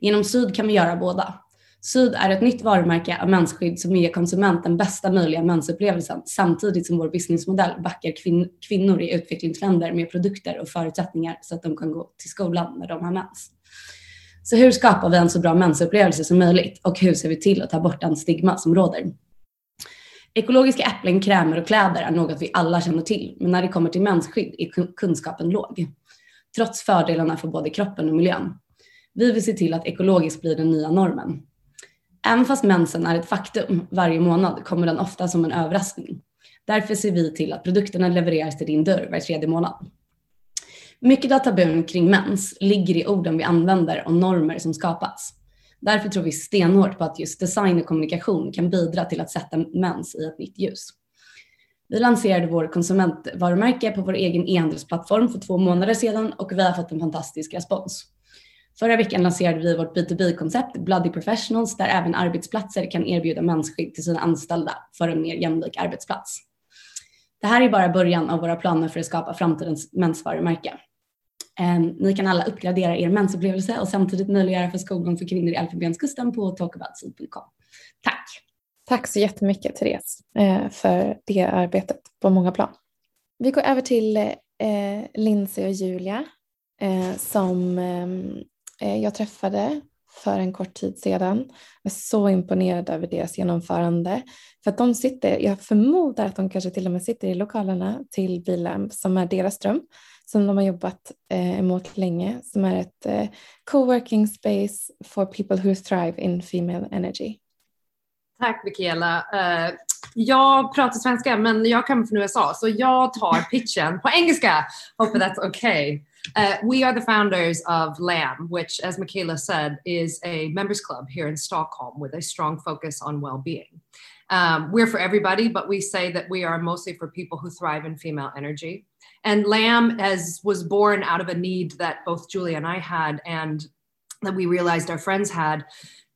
Genom Syd kan vi göra båda. Syd är ett nytt varumärke av mensskydd som ger konsumenten bästa möjliga mensupplevelsen samtidigt som vår businessmodell backar kvin kvinnor i utvecklingsländer med produkter och förutsättningar så att de kan gå till skolan när de har mens. Så hur skapar vi en så bra mensupplevelse som möjligt och hur ser vi till att ta bort den stigma som råder? Ekologiska äpplen, krämer och kläder är något vi alla känner till, men när det kommer till mensskydd är kunskapen låg. Trots fördelarna för både kroppen och miljön. Vi vill se till att ekologiskt blir den nya normen. Även fast mensen är ett faktum varje månad kommer den ofta som en överraskning. Därför ser vi till att produkterna levereras till din dörr var tredje månad. Mycket av tabun kring mens ligger i orden vi använder och normer som skapats. Därför tror vi stenhårt på att just design och kommunikation kan bidra till att sätta mens i ett nytt ljus. Vi lanserade vår konsumentvarumärke på vår egen e-handelsplattform för två månader sedan och vi har fått en fantastisk respons. Förra veckan lanserade vi vårt B2B-koncept Bloody Professionals där även arbetsplatser kan erbjuda mensskydd till sina anställda för en mer jämlik arbetsplats. Det här är bara början av våra planer för att skapa framtidens mensvarumärke. Ehm, ni kan alla uppgradera er mensupplevelse och samtidigt möjliggöra för skolgång för kvinnor i Elfenbenskusten på talkaboutseed.com. Tack! Tack så jättemycket Therese eh, för det arbetet på många plan. Vi går över till eh, Lindsay och Julia eh, som eh, eh, jag träffade för en kort tid sedan. Jag är så imponerad över deras genomförande. För att de sitter, jag förmodar att de kanske till och med sitter i lokalerna till bilen som är deras dröm som de har jobbat eh, emot länge som är ett eh, coworking space for people who thrive in female energy. Tack Mikaela. Uh, jag pratar svenska men jag kommer från USA så jag tar pitchen på engelska. Hope that's okay. Uh, we are the founders of LAM, which, as Michaela said, is a members club here in Stockholm with a strong focus on well being. Um, we're for everybody, but we say that we are mostly for people who thrive in female energy. And Lamb as was born out of a need that both Julia and I had and that we realized our friends had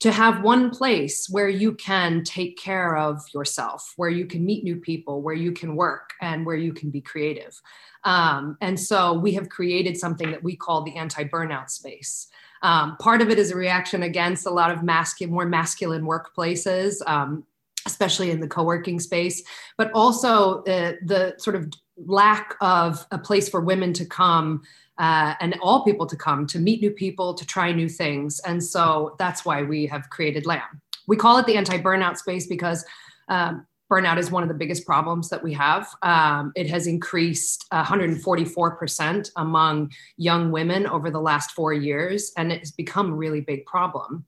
to have one place where you can take care of yourself, where you can meet new people, where you can work, and where you can be creative. Um, and so we have created something that we call the anti burnout space. Um, part of it is a reaction against a lot of masculine, more masculine workplaces. Um, especially in the co-working space but also uh, the sort of lack of a place for women to come uh, and all people to come to meet new people to try new things. And so that's why we have created lamb. We call it the anti-burnout space because um, burnout is one of the biggest problems that we have. Um, it has increased 144% among young women over the last four years and it has become a really big problem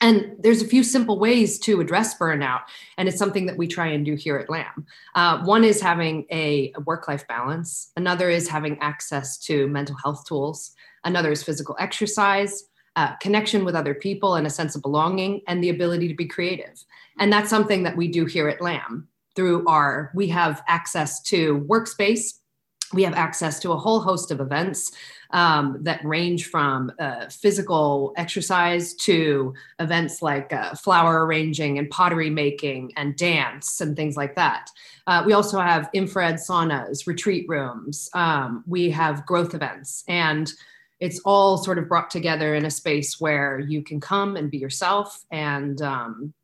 and there's a few simple ways to address burnout, and it's something that we try and do here at LAM. Uh, one is having a, work life balance, another is having access to mental health tools, another is physical exercise. Uh, connection with other people and a sense of belonging and the ability to be creative and that's something that we do here at lam through our we have access to workspace we have access to a whole host of events um, that range from uh, physical exercise to events like uh, flower arranging and pottery making and dance and things like that. Uh, we also have infrared saunas, retreat rooms. Um, we have growth events, and it's all sort of brought together in a space where you can come and be yourself and um,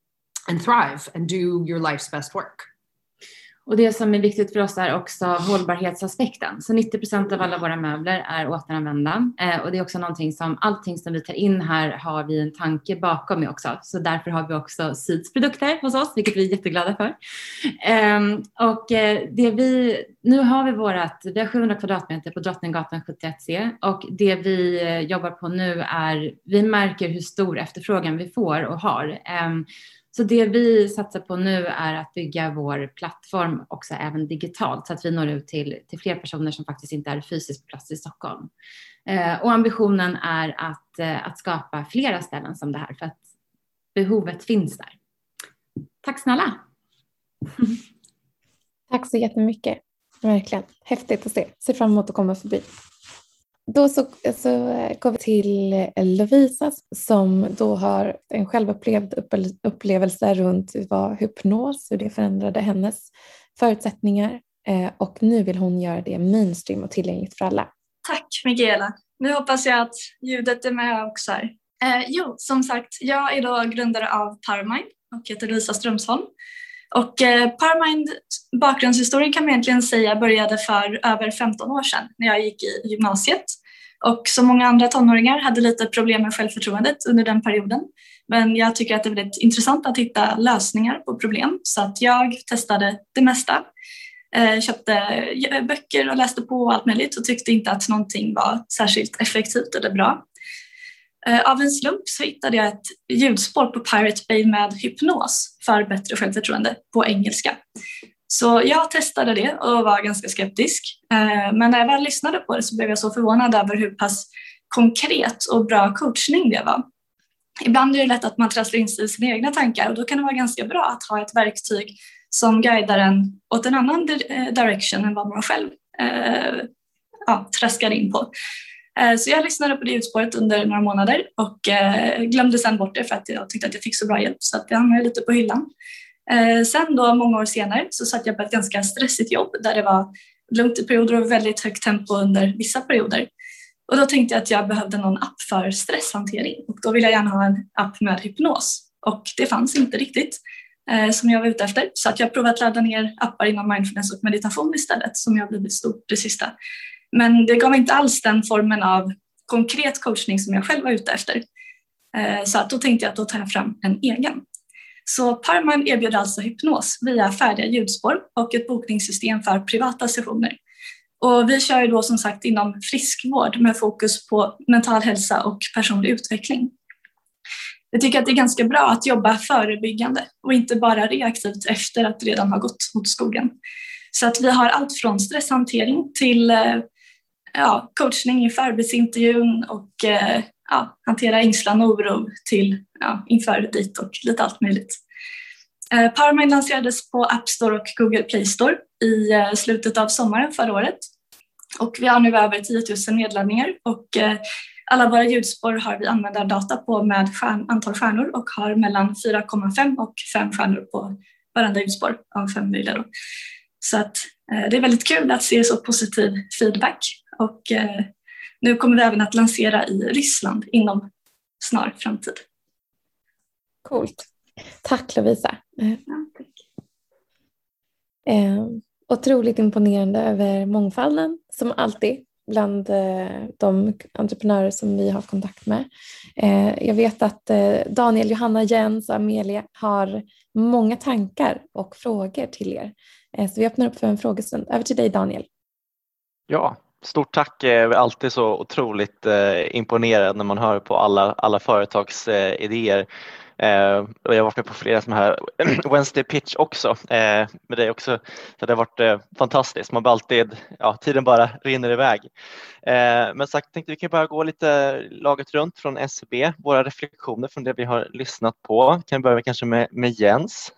and thrive and do your life's best work. Och det som är viktigt för oss är också hållbarhetsaspekten. Så 90 procent av alla våra möbler är återanvända. Eh, och det är också någonting som allting som vi tar in här har vi en tanke bakom med också. Så därför har vi också Syds produkter hos oss, vilket vi är jätteglada för. Ehm, eh, och det vi, nu har vi vårat, vi har 700 kvadratmeter på Drottninggatan 71C och det vi eh, jobbar på nu är, vi märker hur stor efterfrågan vi får och har. Eh, så det vi satsar på nu är att bygga vår plattform också även digitalt så att vi når ut till, till fler personer som faktiskt inte är fysiskt på plats i Stockholm. Eh, och ambitionen är att, eh, att skapa flera ställen som det här för att behovet finns där. Tack snälla! Tack så jättemycket. Verkligen häftigt att se. Ser fram emot att komma förbi. Då så, så eh, går vi till eh, Lovisa som då har en självupplevd upplevelse runt vad hypnos, hur det förändrade hennes förutsättningar eh, och nu vill hon göra det mainstream och tillgängligt för alla. Tack Mikaela. Nu hoppas jag att ljudet är med också här. Eh, jo, som sagt, jag är då grundare av Paramind och heter Lisa Strömsholm. Och eh, Powermind bakgrundshistorien kan man egentligen säga började för över 15 år sedan när jag gick i gymnasiet. Och som många andra tonåringar hade lite problem med självförtroendet under den perioden. Men jag tycker att det är väldigt intressant att hitta lösningar på problem så att jag testade det mesta. Eh, köpte eh, böcker och läste på och allt möjligt och tyckte inte att någonting var särskilt effektivt eller bra. Eh, av en slump så hittade jag ett ljudspår på Pirate Bay med hypnos för bättre självförtroende på engelska. Så jag testade det och var ganska skeptisk. Eh, men när jag väl lyssnade på det så blev jag så förvånad över hur pass konkret och bra coachning det var. Ibland är det lätt att man trasslar in sig i sina egna tankar och då kan det vara ganska bra att ha ett verktyg som guidar en åt en annan eh, direction än vad man själv eh, ja, traskar in på. Eh, så jag lyssnade på det ljudspåret under några månader och eh, glömde sen bort det för att jag tyckte att jag fick så bra hjälp så att det hamnade lite på hyllan. Eh, sen då många år senare så satt jag på ett ganska stressigt jobb där det var lugnt i perioder och väldigt högt tempo under vissa perioder. Och då tänkte jag att jag behövde någon app för stresshantering och då ville jag gärna ha en app med hypnos och det fanns inte riktigt eh, som jag var ute efter så att jag provat att ladda ner appar inom mindfulness och meditation istället som jag blivit stort det sista. Men det gav inte alls den formen av konkret coachning som jag själv var ute efter. Eh, så att då tänkte jag att då tar jag fram en egen. Så Parman erbjuder alltså hypnos via färdiga ljudspår och ett bokningssystem för privata sessioner. Och vi kör ju då som sagt inom friskvård med fokus på mental hälsa och personlig utveckling. Jag tycker att det är ganska bra att jobba förebyggande och inte bara reaktivt efter att det redan har gått mot skogen. Så att vi har allt från stresshantering till eh, ja, coachning inför arbetsintervjun och eh, ja, hantera ängslan och oro till ja, inför dit och lite allt möjligt. Eh, Powermind lanserades på App Store och Google Play Store i eh, slutet av sommaren förra året. Och vi har nu över 10 000 nedladdningar och alla våra ljudspår har vi användardata på med stjärn, antal stjärnor och har mellan 4,5 och 5 stjärnor på varenda ljudspår av fem möjliga. Så att, det är väldigt kul att se så positiv feedback och eh, nu kommer vi även att lansera i Ryssland inom snar framtid. Coolt. Tack Lovisa. Ja, tack. Eh, otroligt imponerande över mångfalden som alltid bland eh, de entreprenörer som vi har kontakt med. Eh, jag vet att eh, Daniel, Johanna, Jens och Amelia har många tankar och frågor till er. Eh, så vi öppnar upp för en frågestund. Över till dig Daniel. Ja, Stort tack, alltid så otroligt eh, imponerad när man hör på alla, alla företags eh, idéer. Eh, och jag har varit med på flera sådana här Wednesday pitch också eh, med dig också. Så det har varit eh, fantastiskt. Man blir alltid, ja, tiden bara rinner iväg. Eh, men sagt, tänkte vi kan bara gå lite laget runt från SCB, våra reflektioner från det vi har lyssnat på. Kan börja kanske med, med Jens.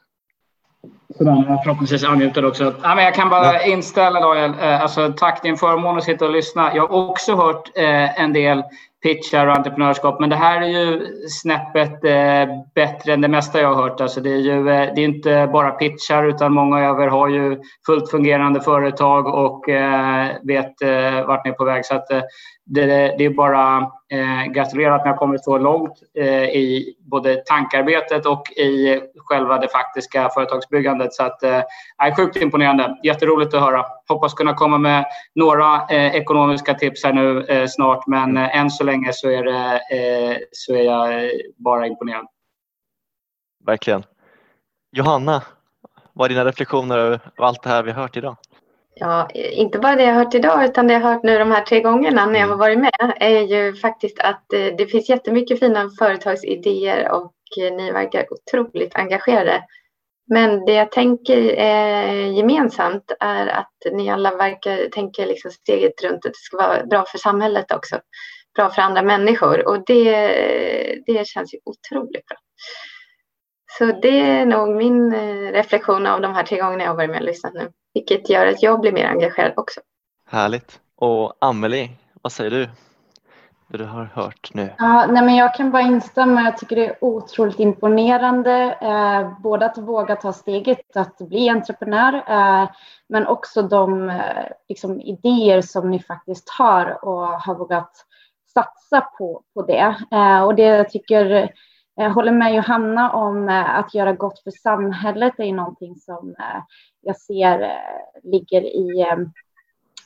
Sådär, förhoppningsvis unmutad också. Ja, men jag kan bara ja. inställa Daniel. Eh, alltså, tack, det är en förmån att sitta och lyssna. Jag har också hört eh, en del pitchar och entreprenörskap. Men det här är ju snäppet eh, bättre än det mesta jag har hört. Alltså det är ju eh, det är inte bara pitchar utan många över har ju fullt fungerande företag och eh, vet eh, vart ni är på väg. Så att, det, det är bara eh, gratulera att ni har kommit så långt eh, i både tankarbetet och i själva det faktiska företagsbyggandet. Så att, eh, är sjukt imponerande. Jätteroligt att höra. Hoppas kunna komma med några eh, ekonomiska tips här nu eh, snart, men eh, än så länge så är, det, eh, så är jag bara imponerad. Verkligen. Johanna, vad är dina reflektioner över allt det här vi har hört idag? Ja, inte bara det jag hört idag utan det jag hört nu de här tre gångerna när jag har varit med är ju faktiskt att eh, det finns jättemycket fina företagsidéer och eh, ni verkar otroligt engagerade. Men det jag tänker eh, gemensamt är att ni alla verkar tänka liksom steget runt att det ska vara bra för samhället också. Bra för andra människor och det, det känns ju otroligt bra. Så det är nog min reflektion av de här tre gångerna jag har varit med och lyssnat nu vilket gör att jag blir mer engagerad också. Härligt. Och Amelie, vad säger du? Det du har hört nu? Ja, nej men jag kan bara instämma. Jag tycker det är otroligt imponerande. Eh, både att våga ta steget att bli entreprenör, eh, men också de eh, liksom, idéer som ni faktiskt har och har vågat satsa på, på det. Eh, och det jag tycker jag håller med Johanna om eh, att göra gott för samhället är någonting som eh, jag ser ligger i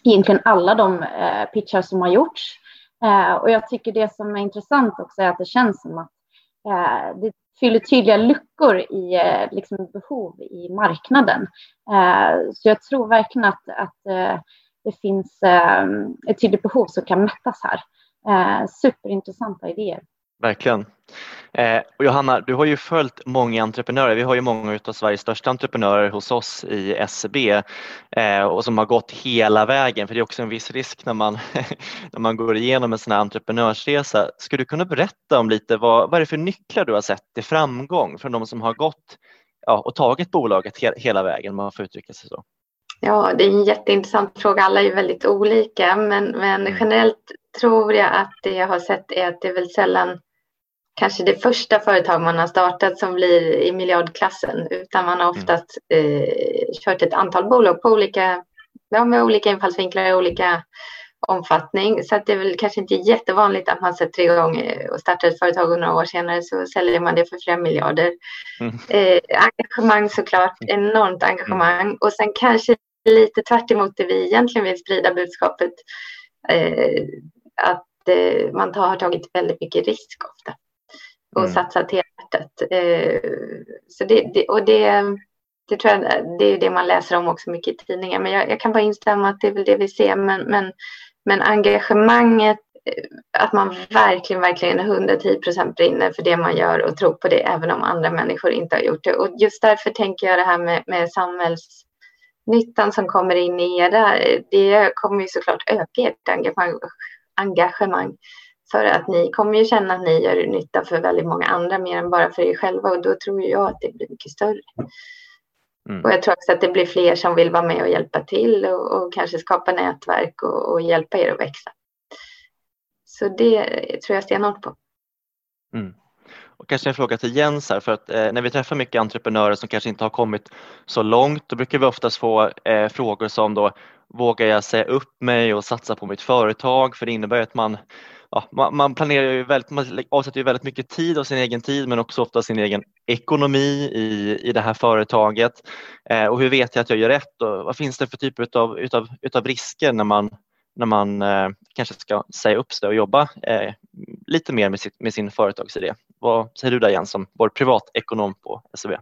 egentligen alla de pitchar som har gjorts. Och jag tycker det som är intressant också är att det känns som att det fyller tydliga luckor i liksom behov i marknaden. Så jag tror verkligen att, att det finns ett tydligt behov som kan mättas här. Superintressanta idéer. Verkligen. Eh, och Johanna, du har ju följt många entreprenörer. Vi har ju många av Sveriges största entreprenörer hos oss i SEB eh, och som har gått hela vägen, för det är också en viss risk när man, när man går igenom en sån här entreprenörsresa. Skulle du kunna berätta om lite vad, vad är det för nycklar du har sett till framgång från de som har gått ja, och tagit bolaget he hela vägen, om man får uttrycka sig så? Ja, det är en jätteintressant fråga. Alla är väldigt olika, men, men mm. generellt tror jag att det jag har sett är att det är väl sällan kanske det första företag man har startat som blir i miljardklassen, utan man har mm. oftast eh, kört ett antal bolag på olika, ja, med olika infallsvinklar och olika omfattning. Så att det är väl kanske inte jättevanligt att man sätter igång eh, och startar ett företag och några år senare så säljer man det för flera miljarder. Mm. Eh, engagemang såklart, enormt engagemang och sen kanske lite tvärt det vi egentligen vill sprida budskapet eh, att eh, man tar, har tagit väldigt mycket risk ofta och mm. satsat helhjärtat. Eh, så det, det, och det, det tror jag det är det man läser om också mycket i tidningar. Men jag, jag kan bara instämma att det är väl det vi ser. Men, men, men engagemanget, eh, att man verkligen, verkligen 110 procent brinner för det man gör och tror på det även om andra människor inte har gjort det. Och just därför tänker jag det här med, med samhällsnyttan som kommer in i era, det kommer ju såklart öka ert engagemang, engagemang för att ni kommer ju känna att ni gör nytta för väldigt många andra mer än bara för er själva och då tror jag att det blir mycket större. Mm. Och jag tror också att det blir fler som vill vara med och hjälpa till och, och kanske skapa nätverk och, och, hjälpa er att växa. Så det tror jag stenhårt på. Mm. Och kanske en fråga till Jens här, för att eh, när vi träffar mycket entreprenörer som kanske inte har kommit så långt, då brukar vi oftast få eh, frågor som då, vågar jag säga upp mig och satsa på mitt företag? För det innebär att man ja, man, man, planerar ju väldigt, man avsätter ju väldigt mycket tid av sin egen tid men också ofta sin egen ekonomi i, i det här företaget. Eh, och hur vet jag att jag gör rätt och vad finns det för typer utav, utav, utav risker när man, när man eh, kanske ska säga upp sig och jobba eh, lite mer med, sitt, med sin företagsidé? Vad säger du där Jens som vår privatekonom på SEB?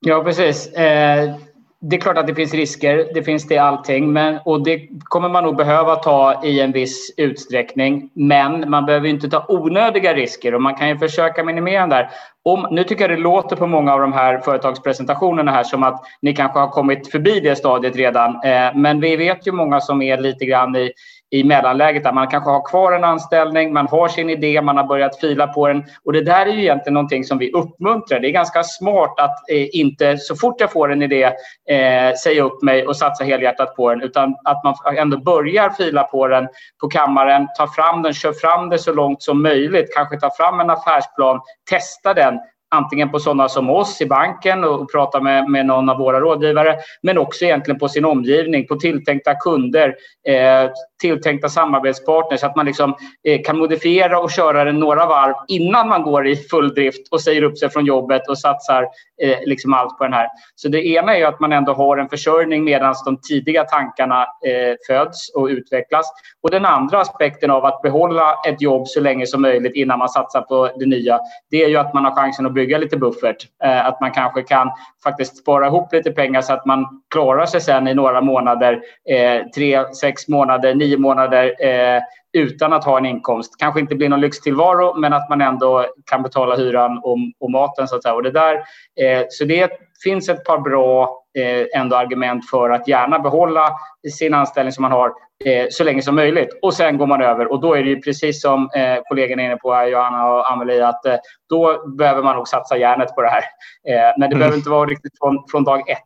Ja precis. Eh, det är klart att det finns risker, det finns det i allting. Men, och det kommer man nog behöva ta i en viss utsträckning. Men man behöver inte ta onödiga risker och man kan ju försöka minimera den där. Om, nu tycker jag det låter på många av de här företagspresentationerna här som att ni kanske har kommit förbi det stadiet redan. Eh, men vi vet ju många som är lite grann i i mellanläget där man kanske har kvar en anställning, man har sin idé, man har börjat fila på den och det där är ju egentligen någonting som vi uppmuntrar. Det är ganska smart att eh, inte så fort jag får en idé eh, säga upp mig och satsa helhjärtat på den utan att man ändå börjar fila på den på kammaren, tar fram den, kör fram det så långt som möjligt, kanske tar fram en affärsplan, testa den antingen på sådana som oss i banken och prata med, med någon av våra rådgivare, men också egentligen på sin omgivning, på tilltänkta kunder, eh, tilltänkta samarbetspartners, så att man liksom, eh, kan modifiera och köra den några varv innan man går i full drift och säger upp sig från jobbet och satsar eh, liksom allt på den här. Så det ena är att man ändå har en försörjning medan de tidiga tankarna eh, föds och utvecklas. Och den andra aspekten av att behålla ett jobb så länge som möjligt innan man satsar på det nya, det är ju att man har chansen att bygga lite buffert. Eh, att man kanske kan faktiskt spara ihop lite pengar så att man klarar sig sen i några månader, eh, tre, sex månader, nio månader eh, utan att ha en inkomst. Kanske inte blir någon lyxtillvaro, men att man ändå kan betala hyran och, och maten. Så att säga. Och det där, eh, så det finns ett par bra eh, ändå argument för att gärna behålla sin anställning som man har eh, så länge som möjligt. Och sen går man över och då är det ju precis som eh, kollegorna är inne på, här, Johanna och Amelie, att eh, då behöver man nog satsa järnet på det här. Eh, men det mm. behöver inte vara riktigt från, från dag ett.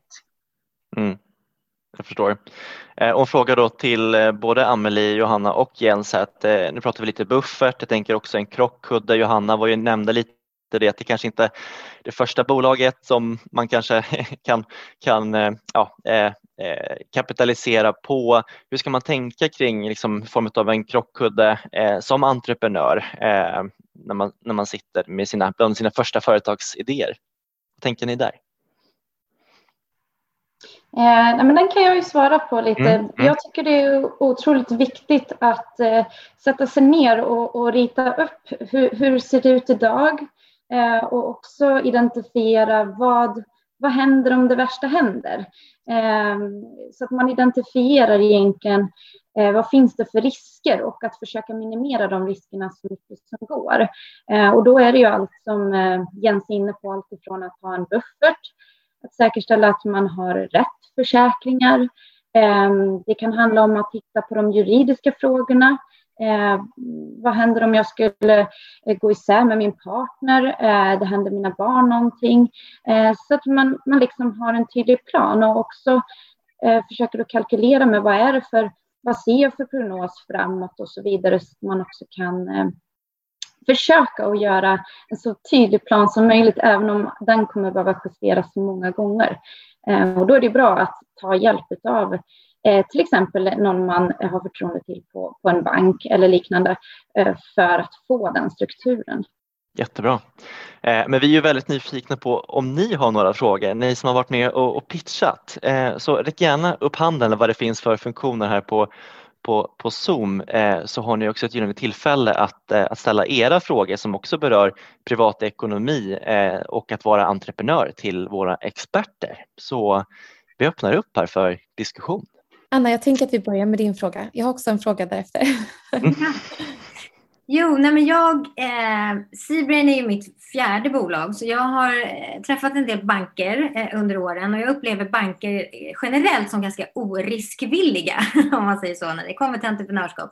Mm. Jag förstår. Eh, och en fråga då till eh, både Amelie, Johanna och Jens. Att, eh, nu pratar vi lite buffert, jag tänker också en krockkudde. Johanna var ju nämnde lite det att det kanske inte är det första bolaget som man kanske kan, kan ja, kapitalisera på. Hur ska man tänka kring liksom, form av en krockkudde som entreprenör när, man, när man sitter med sina, bland sina första företagsidéer? Vad tänker ni där? Eh, nej, men den kan jag ju svara på lite. Mm, mm. Jag tycker det är otroligt viktigt att eh, sätta sig ner och, och rita upp hur, hur ser det ut idag eh, och också identifiera vad, vad händer om det värsta händer? Ehm, så att man identifierar egentligen eh, vad finns det för risker och att försöka minimera de riskerna så mycket som går. Eh, och då är det ju allt som eh, Jens är inne på, allt ifrån att ha en buffert, att säkerställa att man har rätt försäkringar. Ehm, det kan handla om att titta på de juridiska frågorna. Eh, vad händer om jag skulle eh, gå isär med min partner? Eh, det händer mina barn någonting. Eh, så att man, man liksom har en tydlig plan och också eh, försöker att kalkylera med vad är det för, vad ser jag för prognos framåt och så vidare så att man också kan eh, försöka att göra en så tydlig plan som möjligt, även om den kommer behöva justeras många gånger. Eh, och då är det bra att ta hjälp av eh, till exempel någon man har förtroende till på, på en bank eller liknande eh, för att få den strukturen. Jättebra. Eh, men vi är ju väldigt nyfikna på om ni har några frågor, ni som har varit med och, och pitchat. Eh, så räck gärna upp handen vad det finns för funktioner här på, på, på Zoom eh, så har ni också ett gyllene tillfälle att, eh, att ställa era frågor som också berör privatekonomi eh, och att vara entreprenör till våra experter. Så vi öppnar upp här för diskussion. Anna, jag tänker att vi börjar med din fråga. Jag har också en fråga därefter. Mm. Jo, nej men jag, eh, Seabrain är ju mitt fjärde bolag, så jag har eh, träffat en del banker eh, under åren och jag upplever banker eh, generellt som ganska oriskvilliga, om man säger så, när det kommer till entreprenörskap.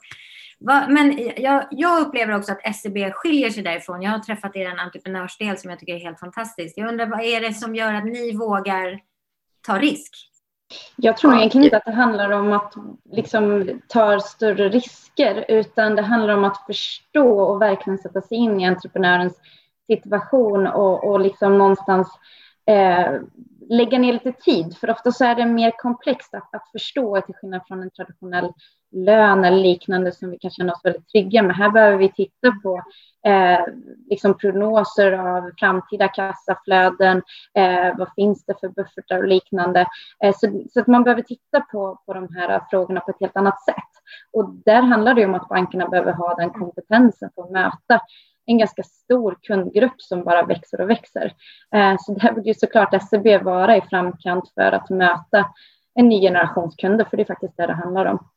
Va, men jag, jag, upplever också att SEB skiljer sig därifrån. Jag har träffat er en entreprenörsdel som jag tycker är helt fantastisk. Jag undrar, vad är det som gör att ni vågar ta risk? Jag tror egentligen inte att det handlar om att liksom ta större risker, utan det handlar om att förstå och verkligen sätta sig in i entreprenörens situation och, och liksom någonstans eh, lägga ner lite tid. För ofta så är det mer komplext att, att förstå till skillnad från en traditionell lön eller liknande som vi kan känna oss väldigt trygga med. Här behöver vi titta på eh, liksom prognoser av framtida kassaflöden. Eh, vad finns det för buffertar och liknande? Eh, så, så, att man behöver titta på, på de här frågorna på ett helt annat sätt. Och där handlar det om att bankerna behöver ha den kompetensen för att möta en ganska stor kundgrupp som bara växer och växer. Eh, så där vill ju såklart SEB vara i framkant för att möta en ny generations kunder, för det är faktiskt det det handlar om.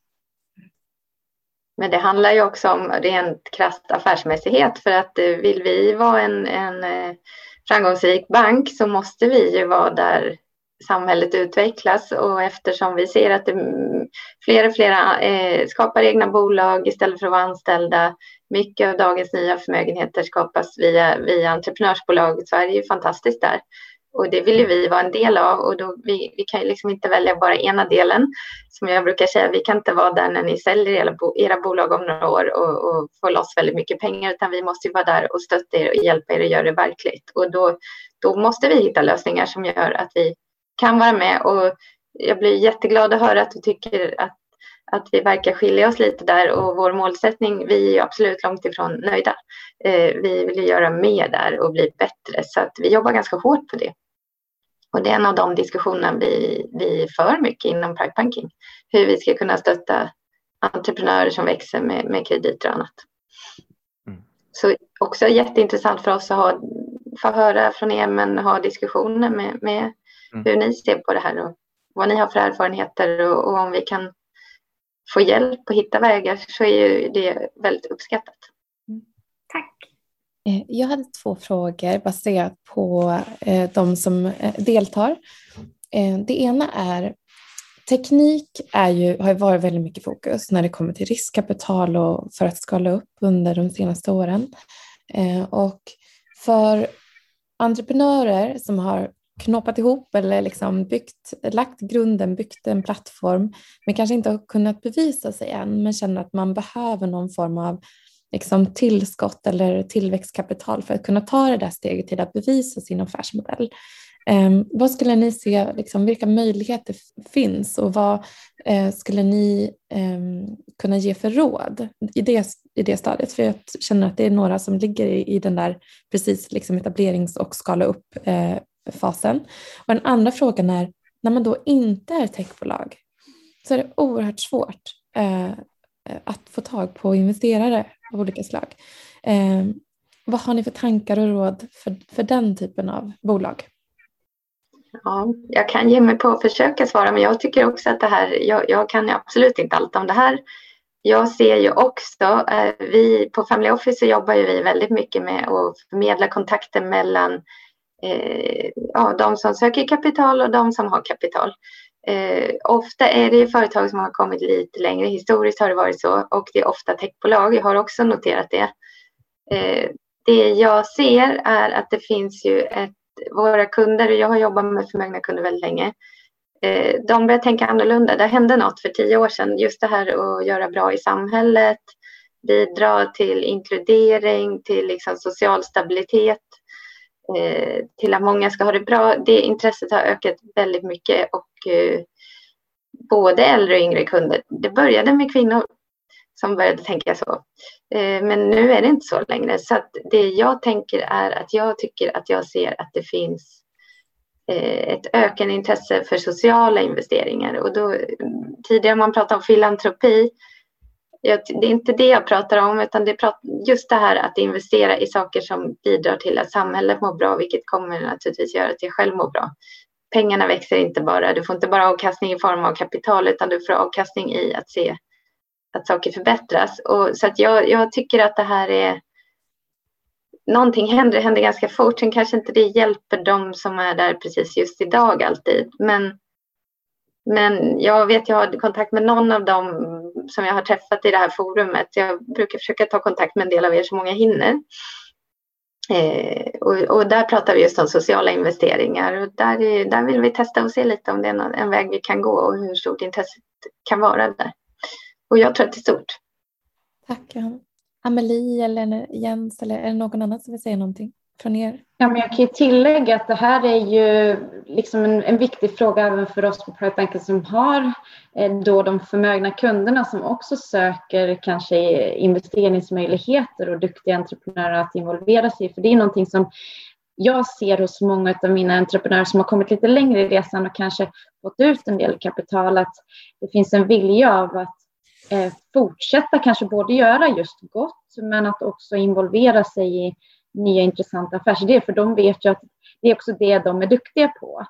Men det handlar ju också om rent krasst affärsmässighet för att eh, vill vi vara en, en eh, framgångsrik bank så måste vi ju vara där samhället utvecklas och eftersom vi ser att det, fler och fler eh, skapar egna bolag istället för att vara anställda. Mycket av dagens nya förmögenheter skapas via, via entreprenörsbolag. Sverige är fantastiskt där. Och det vill ju vi vara en del av och då vi, vi kan ju liksom inte välja bara ena delen. Som jag brukar säga, vi kan inte vara där när ni säljer era, era bolag om några år och, och får loss väldigt mycket pengar, utan vi måste ju vara där och stötta er och hjälpa er att göra det verkligt. Och då, då måste vi hitta lösningar som gör att vi kan vara med och jag blir jätteglad att höra att du tycker att, att vi verkar skilja oss lite där och vår målsättning, vi är ju absolut långt ifrån nöjda. Eh, vi vill ju göra mer där och bli bättre så att vi jobbar ganska hårt på det. Och det är en av de diskussionerna vi, vi för mycket inom Private Banking. Hur vi ska kunna stötta entreprenörer som växer med, med krediter och annat. Mm. Så också jätteintressant för oss att ha, få höra från er men ha diskussioner med, med mm. hur ni ser på det här och vad ni har för erfarenheter och, och om vi kan få hjälp och hitta vägar så är ju det väldigt uppskattat. Mm. Tack. Eh, jag hade två frågor baserat på eh, de som eh, deltar. Det ena är teknik är ju, har varit väldigt mycket fokus när det kommer till riskkapital och för att skala upp under de senaste åren. Och för entreprenörer som har knoppat ihop eller liksom byggt, lagt grunden, byggt en plattform men kanske inte har kunnat bevisa sig än men känner att man behöver någon form av liksom tillskott eller tillväxtkapital för att kunna ta det där steget till att bevisa sin affärsmodell. Eh, vad skulle ni se, liksom, vilka möjligheter finns och vad eh, skulle ni eh, kunna ge för råd i det, i det stadiet? För jag känner att det är några som ligger i, i den där precis liksom etablerings och skala upp eh, fasen. Och den andra frågan är, när man då inte är techbolag så är det oerhört svårt eh, eh, att få tag på investerare av olika slag. Eh, vad har ni för tankar och råd för, för den typen av bolag? Ja, jag kan ge mig på att försöka svara, men jag tycker också att det här, jag, jag kan absolut inte allt om det här. Jag ser ju också, eh, vi på Family Office så jobbar ju vi väldigt mycket med att förmedla kontakter mellan Eh, ja, de som söker kapital och de som har kapital. Eh, ofta är det företag som har kommit lite längre. Historiskt har det varit så och det är ofta techbolag. Jag har också noterat det. Eh, det jag ser är att det finns ju ett, våra kunder, jag har jobbat med förmögna kunder väldigt länge, eh, de börjar tänka annorlunda. Det hände något för tio år sedan, just det här att göra bra i samhället, bidra till inkludering, till liksom social stabilitet, eh, till att många ska ha det bra. Det intresset har ökat väldigt mycket och eh, både äldre och yngre kunder. Det började med kvinnor som började tänka så. Eh, men nu är det inte så längre. Så att det jag tänker är att jag tycker att jag ser att det finns eh, ett ökande intresse för sociala investeringar. Och då, tidigare man pratade om filantropi det är inte det jag pratar om, utan det är just det här att investera i saker som bidrar till att samhället mår bra, vilket kommer naturligtvis göra att jag själv mår bra. Pengarna växer inte bara, du får inte bara avkastning i form av kapital, utan du får avkastning i att se att saker förbättras. Och, så att jag, jag tycker att det här är någonting händer, det händer ganska fort. Sen kanske inte det hjälper dem som är där precis just idag alltid. Men, men jag vet, jag har kontakt med någon av dem som jag har träffat i det här forumet. Jag brukar försöka ta kontakt med en del av er så många hinner. Eh, och, och, där pratar vi just om sociala investeringar och där, är, där vill vi testa och se lite om det är en, en väg vi kan gå och hur stort intresset kan vara där. Och jag tror att det är stort. Tack Amelie eller Jens eller är det någon annan som vill säga någonting från er? Ja, men jag kan ju tillägga att det här är ju liksom en, en viktig fråga även för oss på Private Banking som har eh, då de förmögna kunderna som också söker kanske investeringsmöjligheter och duktiga entreprenörer att involvera sig i. För det är någonting som jag ser hos många av mina entreprenörer som har kommit lite längre i resan och kanske fått ut en del kapital att det finns en vilja av att eh, fortsätta kanske både göra just gott men att också involvera sig i nya intressanta affärsidéer för de vet ju att det är också det de är duktiga på.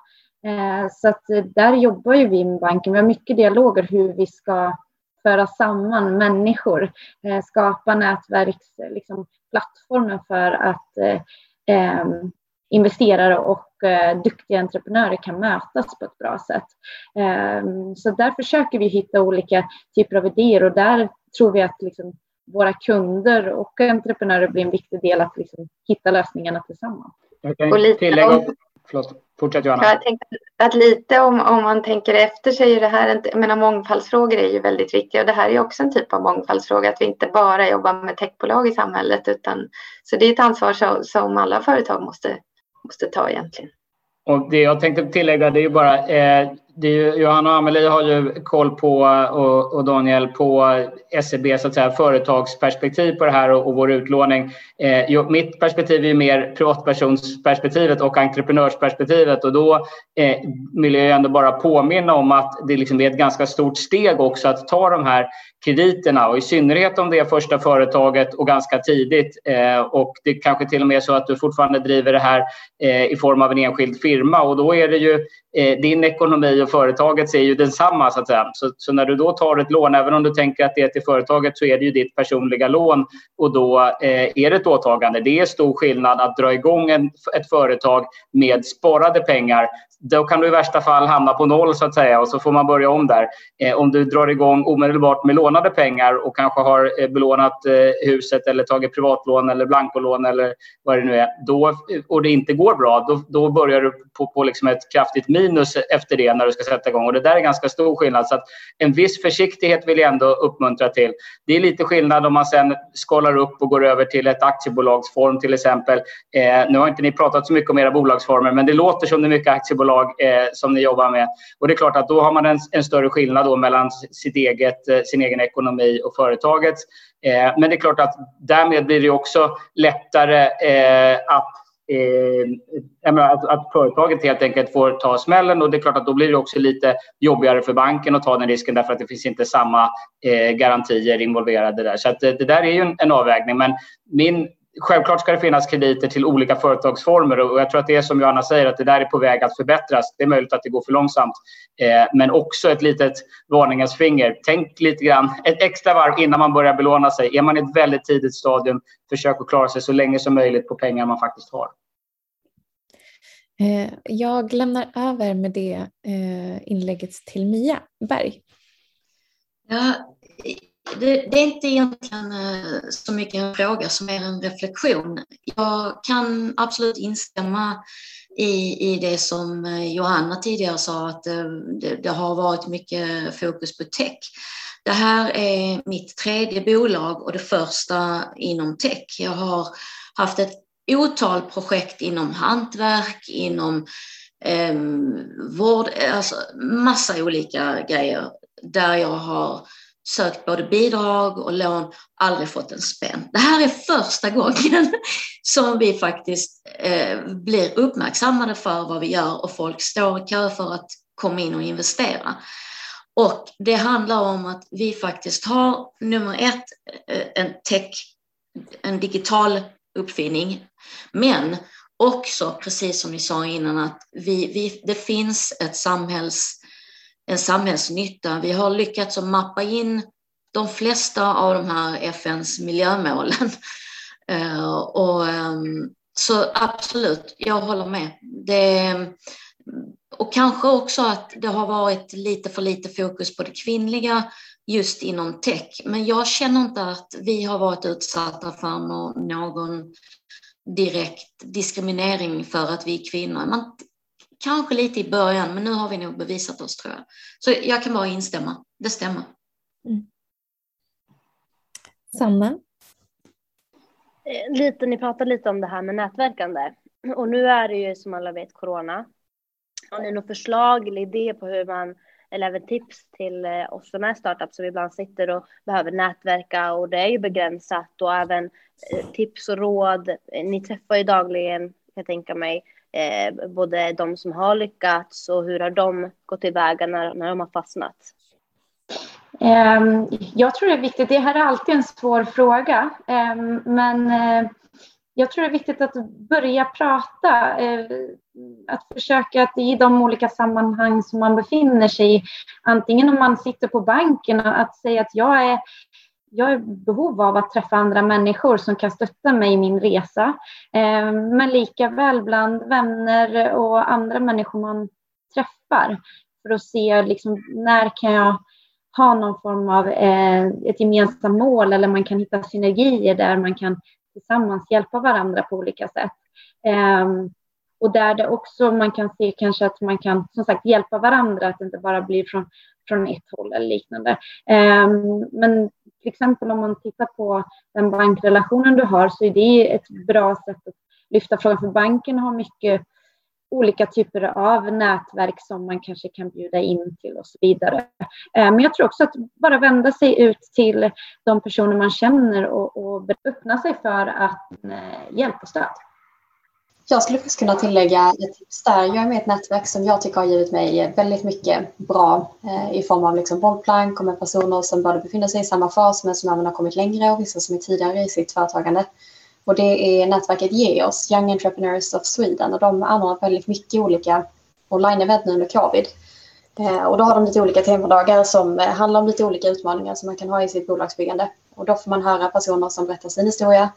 Eh, så att eh, där jobbar ju vi med banken. Vi har mycket dialoger hur vi ska föra samman människor, eh, skapa nätverksplattformen liksom, för att eh, investerare och eh, duktiga entreprenörer kan mötas på ett bra sätt. Eh, så där försöker vi hitta olika typer av idéer och där tror vi att liksom, våra kunder och entreprenörer blir en viktig del att liksom, hitta lösningarna tillsammans. Jag kan tillägga, förlåt, fortsätt Johanna. Jag tänkte att lite om, om man tänker efter så är det här, jag menar mångfaldsfrågor är ju väldigt viktiga och det här är också en typ av mångfaldsfråga, att vi inte bara jobbar med techbolag i samhället utan så det är ett ansvar som, som alla företag måste måste ta egentligen. Och det jag tänkte tillägga det är ju bara, eh, det är ju, Johanna och Amelie har ju koll på, eh, och, och Daniel, på eh, SEB så att säga, företagsperspektiv på det här och, och vår utlåning. Eh, mitt perspektiv är ju mer privatpersonsperspektivet och entreprenörsperspektivet. Och då eh, vill jag ändå bara påminna om att det liksom är ett ganska stort steg också att ta de här krediterna. Och i synnerhet om det är första företaget och ganska tidigt. Eh, och det kanske till och med är så att du fortfarande driver det här eh, i form av en enskild firma. Och då är det ju eh, din ekonomi och företagets är ju densamma så att säga. Så, så, när du då tar ett lån, även om du tänker att det är till företaget så är det ju ditt personliga lån och då eh, är det ett åtagande. Det är stor skillnad att dra igång en, ett företag med sparade pengar då kan du i värsta fall hamna på noll så att säga och så får man börja om där. Eh, om du drar igång omedelbart med lånade pengar och kanske har eh, belånat eh, huset eller tagit privatlån eller blankolån eller vad det nu är då, och det inte går bra, då, då börjar du på, på liksom ett kraftigt minus efter det när du ska sätta igång. Och det där är ganska stor skillnad. Så att en viss försiktighet vill jag ändå uppmuntra till. Det är lite skillnad om man sen skalar upp och går över till ett aktiebolagsform till exempel. Eh, nu har inte ni pratat så mycket om era bolagsformer men det låter som det är mycket aktiebolag bolag eh, som ni jobbar med. Och det är klart att då har man en, en större skillnad då mellan sitt eget, eh, sin egen ekonomi och företagets. Eh, men det är klart att därmed blir det också lättare eh, att Eh, att, att, företaget helt enkelt får ta smällen och det är klart att då blir det också lite jobbigare för banken att ta den risken därför att det finns inte samma eh, garantier involverade där. Så att det, det där är ju en, en avvägning men min självklart ska det finnas krediter till olika företagsformer och jag tror att det är som Johanna säger att det där är på väg att förbättras. Det är möjligt att det går för långsamt, eh, men också ett litet varningens finger. Tänk lite grann ett extra varv innan man börjar belåna sig. Är man i ett väldigt tidigt stadium, försök att klara sig så länge som möjligt på pengar man faktiskt har. Eh, jag lämnar över med det eh, inlägget till Mia Berg. Ja, det, det, är inte egentligen eh, så mycket en fråga som är en reflektion. Jag kan absolut instämma i, i det som eh, Johanna tidigare sa, att eh, det, det har varit mycket fokus på tech. Det här är mitt tredje bolag och det första inom tech. Jag har haft ett otal projekt inom hantverk, inom eh, vård, alltså massa olika grejer där jag har sökt både bidrag och lån, aldrig fått en spänn. Det här är första gången som vi faktiskt eh, blir uppmärksammade för vad vi gör och folk står i kö för att komma in och investera. Och det handlar om att vi faktiskt har nummer ett, eh, en tech, en digital uppfinning, men också, precis som ni sa innan, att vi, vi, det finns ett samhälls, en samhällsnytta. Vi har lyckats att mappa in de flesta av de här FNs miljömålen. Eh, och, ehm, så absolut, jag håller med. Det, och kanske också att det har varit lite för lite fokus på det kvinnliga just inom tech. Men jag känner inte att vi har varit utsatta för någon direkt diskriminering för att vi är kvinnor. Man, kanske lite i början, men nu har vi nog bevisat oss tror jag. Så jag kan bara instämma. Det stämmer. Mm. Sanna? Eh, lite, ni pratade lite om det här med nätverkande. Och nu är det ju som alla vet corona. Har ni något förslag eller idé på hur man eller även tips till eh, oss som är startups som ibland sitter och behöver nätverka och det är ju begränsat och även eh, tips och råd. Ni träffar ju dagligen, kan jag tänka mig, eh, både de som har lyckats och hur har de gått tillväga när, när de har fastnat? Ehm, jag tror det är viktigt, det här är alltid en svår fråga, ehm, men eh, jag tror det är viktigt att börja prata, eh, att försöka att i de olika sammanhang som man befinner sig i, antingen om man sitter på banken, att säga att jag är jag är behov av att träffa andra människor som kan stötta mig i min resa. Eh, men lika väl bland vänner och andra människor man träffar för att se liksom, när kan jag ha någon form av eh, ett gemensamt mål eller man kan hitta synergier där man kan tillsammans hjälpa varandra på olika sätt. Eh, och där det också man kan se kanske att man kan som sagt hjälpa varandra, att det inte bara blir från, från ett håll eller liknande. Um, men till exempel om man tittar på den bankrelationen du har så är det ett bra sätt att lyfta frågan, för banken har mycket olika typer av nätverk som man kanske kan bjuda in till och så vidare. Eh, men jag tror också att bara vända sig ut till de personer man känner och, och öppna sig för att hjälpa hjälp och stöd. Jag skulle faktiskt kunna tillägga ett tips där. Jag är med i ett nätverk som jag tycker har givit mig väldigt mycket bra eh, i form av liksom bollplank och med personer som både befinner sig i samma fas men som även har kommit längre och vissa som är tidigare i sitt företagande. Och det är nätverket Geos, Young Entrepreneurs of Sweden. Och de anordnar väldigt mycket olika online-event nu under covid. Eh, och då har de lite olika temadagar som eh, handlar om lite olika utmaningar som man kan ha i sitt bolagsbyggande. Och då får man höra personer som berättar sin historia.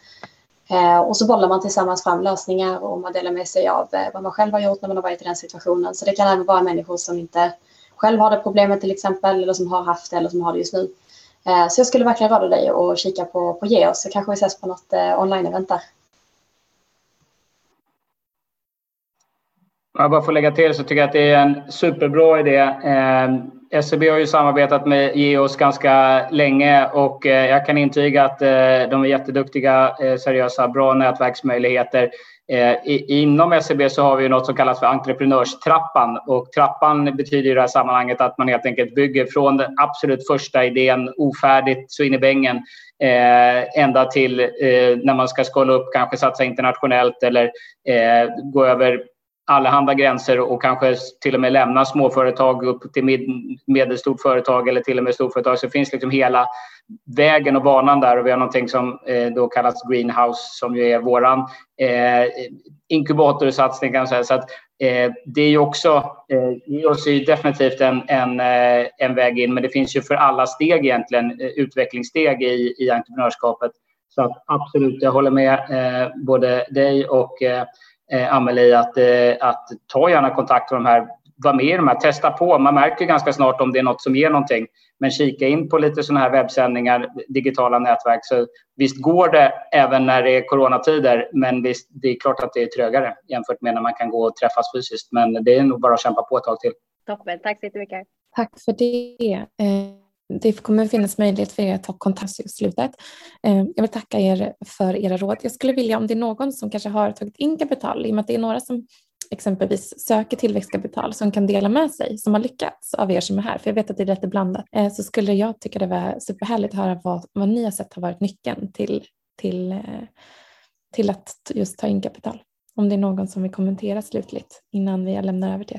Eh, och så bollar man tillsammans fram lösningar och man delar med sig av eh, vad man själv har gjort när man har varit i den situationen. Så det kan även vara människor som inte själv har det problemet till exempel, eller som har haft det eller som har det just nu. Eh, så jag skulle verkligen råda dig att kika på, på Geos så kanske vi ses på något online-event där. Jag bara får lägga till så tycker jag att det är en superbra idé. SEB har ju samarbetat med Geos ganska länge och eh, jag kan intyga att eh, de är jätteduktiga, eh, seriösa, bra nätverksmöjligheter. Inom SEB så har vi något som kallas för entreprenörstrappan och trappan betyder i det här sammanhanget att man helt enkelt bygger från den absolut första idén ofärdigt så in i bängen ända till när man ska skala upp, kanske satsa internationellt eller gå över allehanda gränser och kanske till och med lämna småföretag upp till med, medelstort företag eller till och med storföretag. Så det finns liksom hela vägen och banan där och vi har någonting som eh, då kallas Greenhouse som ju är våran eh, inkubatorsatsning kan man säga. Så att, eh, det är ju också, eh, oss ju definitivt en, en, eh, en väg in men det finns ju för alla steg egentligen eh, utvecklingssteg i, i entreprenörskapet. Så att absolut, jag håller med eh, både dig och eh, eh, eh, Amelie att, eh, att ta gärna kontakt med de här, var med i de här, testa på. Man märker ganska snart om det är något som ger någonting. Men kika in på lite sådana här webbsändningar, digitala nätverk. Så visst går det även när det är coronatider, men visst, det är klart att det är trögare jämfört med när man kan gå och träffas fysiskt. Men det är nog bara att kämpa på ett tag till. Toppen, tack så jättemycket. Tack för det. Det kommer finnas möjlighet för er att ta kontakt i slutet. Eh, jag vill tacka er för era råd. Jag skulle vilja om det är någon som kanske har tagit in kapital, i och med att det är några som exempelvis söker tillväxtkapital som kan dela med sig, som har lyckats av er som är här, för jag vet att det är rätt blandat, eh, så skulle jag tycka det var superhärligt att höra vad, vad ni har sett har varit nyckeln till, till, eh, till att just ta in kapital. Om det är någon som vill kommentera slutligt innan vi lämnar över till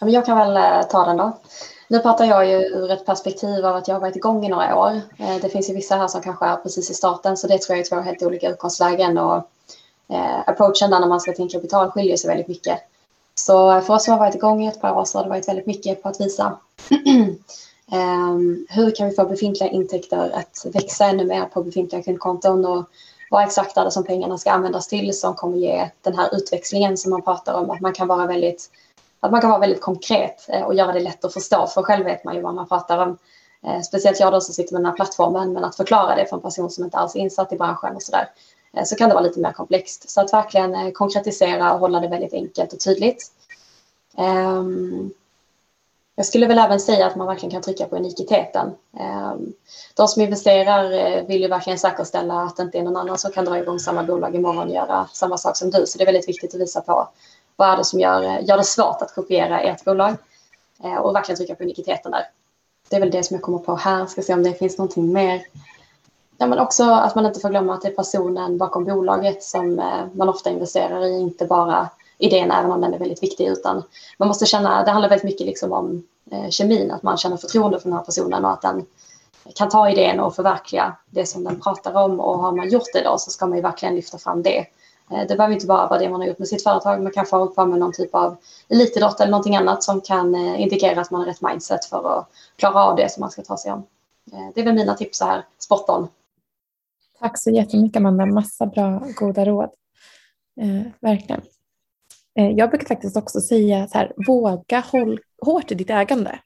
SEB. Jag kan väl eh, ta den då. Nu pratar jag ju ur ett perspektiv av att jag har varit igång i några år. Eh, det finns ju vissa här som kanske är precis i starten så det tror jag är två helt olika utgångslägen och eh, approachen där när man ska till in kapital skiljer sig väldigt mycket. Så för oss som har varit igång i ett par år så har det varit väldigt mycket på att visa ehm, hur kan vi få befintliga intäkter att växa ännu mer på befintliga kundkonton och vad exakt är det som pengarna ska användas till som kommer ge den här utväxlingen som man pratar om, att man kan vara väldigt att man kan vara väldigt konkret eh, och göra det lätt att förstå. För själv vet man ju vad man pratar om. Eh, speciellt jag då som sitter med den här plattformen, men att förklara det för en person som inte alls är insatt i branschen och sådär, eh, så kan det vara lite mer komplext. Så att verkligen konkretisera och hålla det väldigt enkelt och tydligt. Ehm, jag skulle väl även säga att man verkligen kan trycka på unikiteten. Ehm, de som investerar vill ju verkligen säkerställa att det inte är någon annan som kan dra igång samma bolag imorgon och göra samma sak som du. Så det är väldigt viktigt att visa på vad är det som gör, eh, gör det svårt att kopiera ert bolag? Eh, och verkligen trycka på unikiteten där. Det är väl det som jag kommer på här. Ska se om det finns någonting mer. Ja, men också att man inte får glömma att det är personen bakom bolaget som eh, man ofta investerar i, inte bara idén, även om den är väldigt viktig, utan man måste känna, det handlar väldigt mycket liksom om eh, kemin, att man känner förtroende för den här personen och att den kan ta idén och förverkliga det som den pratar om och har man gjort det då så ska man ju verkligen lyfta fram det Eh, det behöver inte bara vara det man har gjort med sitt företag. Man kanske har hållit på med någon typ av elitidrott eller någonting annat som kan eh, indikera att man har rätt mindset för att klara av det som man ska ta sig om. Eh, det är väl mina tips så här, spot on. Tack så jättemycket Amanda, massa bra goda råd. Eh, verkligen. Eh, jag brukar faktiskt också säga så här, våga håll hårt i ditt ägande.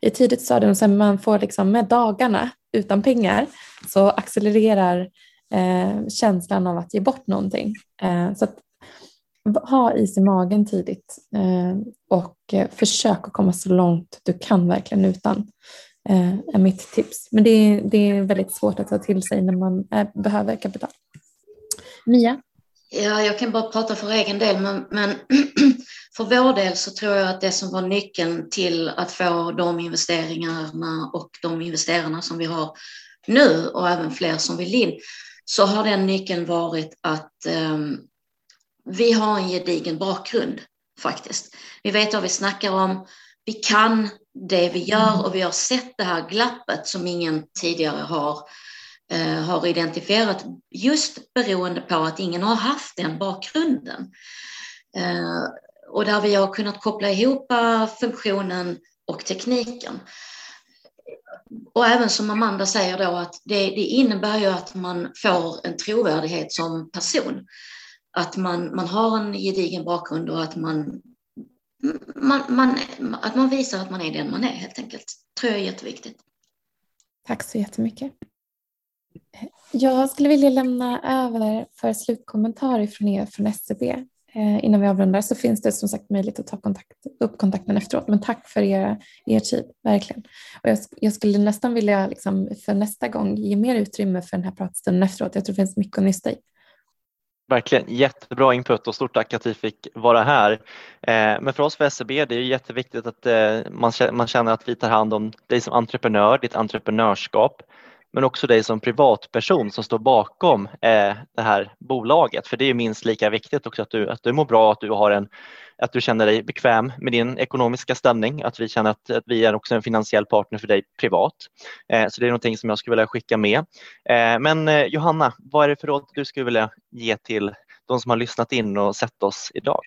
I tidigt stadium sen man får liksom med dagarna utan pengar så accelererar eh, känslan av att ge bort någonting. Eh, så att, ha is i magen tidigt eh, och eh, försök att komma så långt du kan verkligen utan. Eh, är mitt tips. Men det är, det är väldigt svårt att ta till sig när man eh, behöver kapital. Mia? Ja, jag kan bara prata för egen del, men, men för vår del så tror jag att det som var nyckeln till att få de investeringarna och de investerarna som vi har nu och även fler som vill in, så har den nyckeln varit att eh, vi har en gedigen bakgrund faktiskt. Vi vet vad vi snackar om. Vi kan det vi gör och vi har sett det här glappet som ingen tidigare har, eh, har identifierat just beroende på att ingen har haft den bakgrunden. Eh, och där vi har kunnat koppla ihop eh, funktionen och tekniken och även som Amanda säger då att det, det, innebär ju att man får en trovärdighet som person. Att man, man har en gedigen bakgrund och att man, man, man, att man visar att man är den man är helt enkelt. tror jag är jätteviktigt. Tack så jättemycket. Jag skulle vilja lämna över för slutkommentarer från er från SCB. Eh, innan vi avrundar så finns det som sagt möjlighet att ta kontakt, upp kontakten efteråt. Men tack för er, er tid, verkligen. Och jag, jag skulle nästan vilja liksom, för nästa gång ge mer utrymme för den här pratstunden efteråt. Jag tror det finns mycket att nysta i. Verkligen jättebra input och stort tack att vi fick vara här. Eh, men för oss för SEB det är jätteviktigt att eh, man känner att vi tar hand om dig som entreprenör, ditt entreprenörskap men också dig som privatperson som står bakom eh, det här bolaget. För det är minst lika viktigt också att du, att du mår bra, att du, har en, att du känner dig bekväm med din ekonomiska ställning, att vi känner att, att vi är också en finansiell partner för dig privat. Eh, så det är någonting som jag skulle vilja skicka med. Eh, men eh, Johanna, vad är det för råd du skulle vilja ge till de som har lyssnat in och sett oss idag?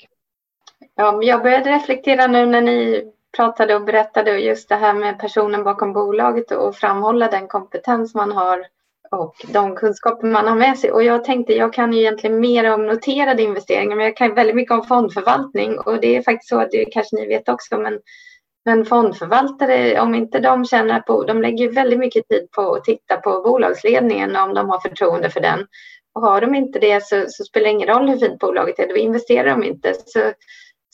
Ja, jag började reflektera nu när ni pratade och berättade just det här med personen bakom bolaget och framhålla den kompetens man har och de kunskaper man har med sig. Och jag tänkte, jag kan ju egentligen mer om noterade investeringar, men jag kan väldigt mycket om fondförvaltning och det är faktiskt så att det kanske ni vet också, men, men fondförvaltare, om inte de känner på, de lägger väldigt mycket tid på att titta på bolagsledningen om de har förtroende för den. Och har de inte det så, så spelar det ingen roll hur fint bolaget är, då investerar de inte. Så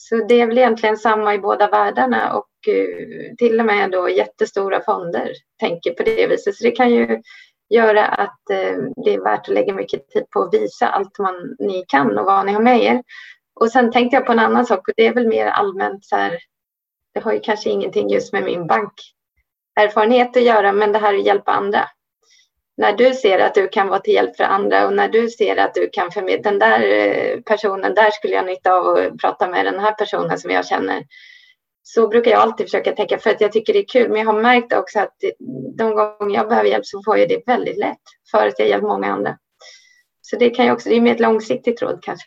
så det är väl egentligen samma i båda världarna och eh, till och med då jättestora fonder tänker på det viset. Så det kan ju göra att eh, det är värt att lägga mycket tid på att visa allt man, ni kan och vad ni har med er. Och sen tänkte jag på en annan sak och det är väl mer allmänt så här. Det har ju kanske ingenting just med min bankerfarenhet att göra, men det här att hjälpa andra när du ser att du kan vara till hjälp för andra och när du ser att du kan förmedla den där eh, personen, där skulle jag nytta av att prata med den här personen som jag känner. Så brukar jag alltid försöka tänka för att jag tycker det är kul. Men jag har märkt också att de gånger jag behöver hjälp så får jag det väldigt lätt för att jag hjälpt många andra. Så det kan jag också, det är mer ett långsiktigt råd kanske.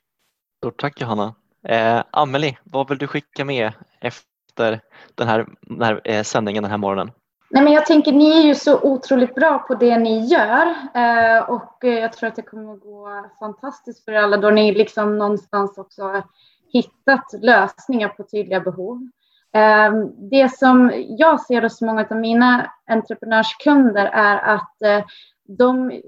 Stort tack Johanna. Eh, Amelie, vad vill du skicka med efter den här, den här eh, sändningen den här morgonen? Nej, men jag tänker, ni är ju så otroligt bra på det ni gör eh, och eh, jag tror att det kommer att gå fantastiskt för er alla då ni liksom någonstans också har hittat lösningar på tydliga behov. Eh, det som jag ser hos många av mina entreprenörskunder är att eh, de,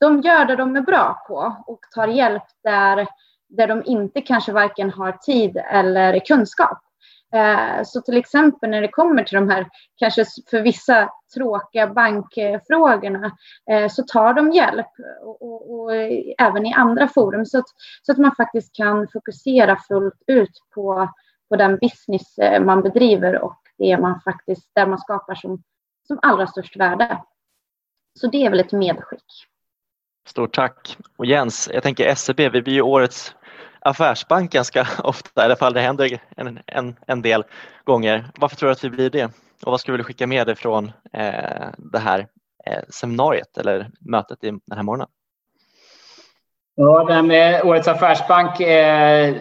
de gör det de är bra på och tar hjälp där, där de inte kanske varken har tid eller kunskap. Eh, så till exempel när det kommer till de här, kanske för vissa tråkiga bankfrågorna, eh, så tar de hjälp och, och, och eh, även i andra forum så att, så att man faktiskt kan fokusera fullt ut på, på den business man bedriver och det man faktiskt, där man skapar som, som allra störst värde. Så det är väl ett medskick. Stort tack. Och Jens, jag tänker SEB, vi blir ju årets affärsbank ganska ofta, i alla fall det händer en, en, en del gånger. Varför tror du att vi blir det? Och vad skulle du skicka med dig från eh, det här eh, seminariet eller mötet i den här morgonen? Ja, det här med eh, Årets affärsbank, eh,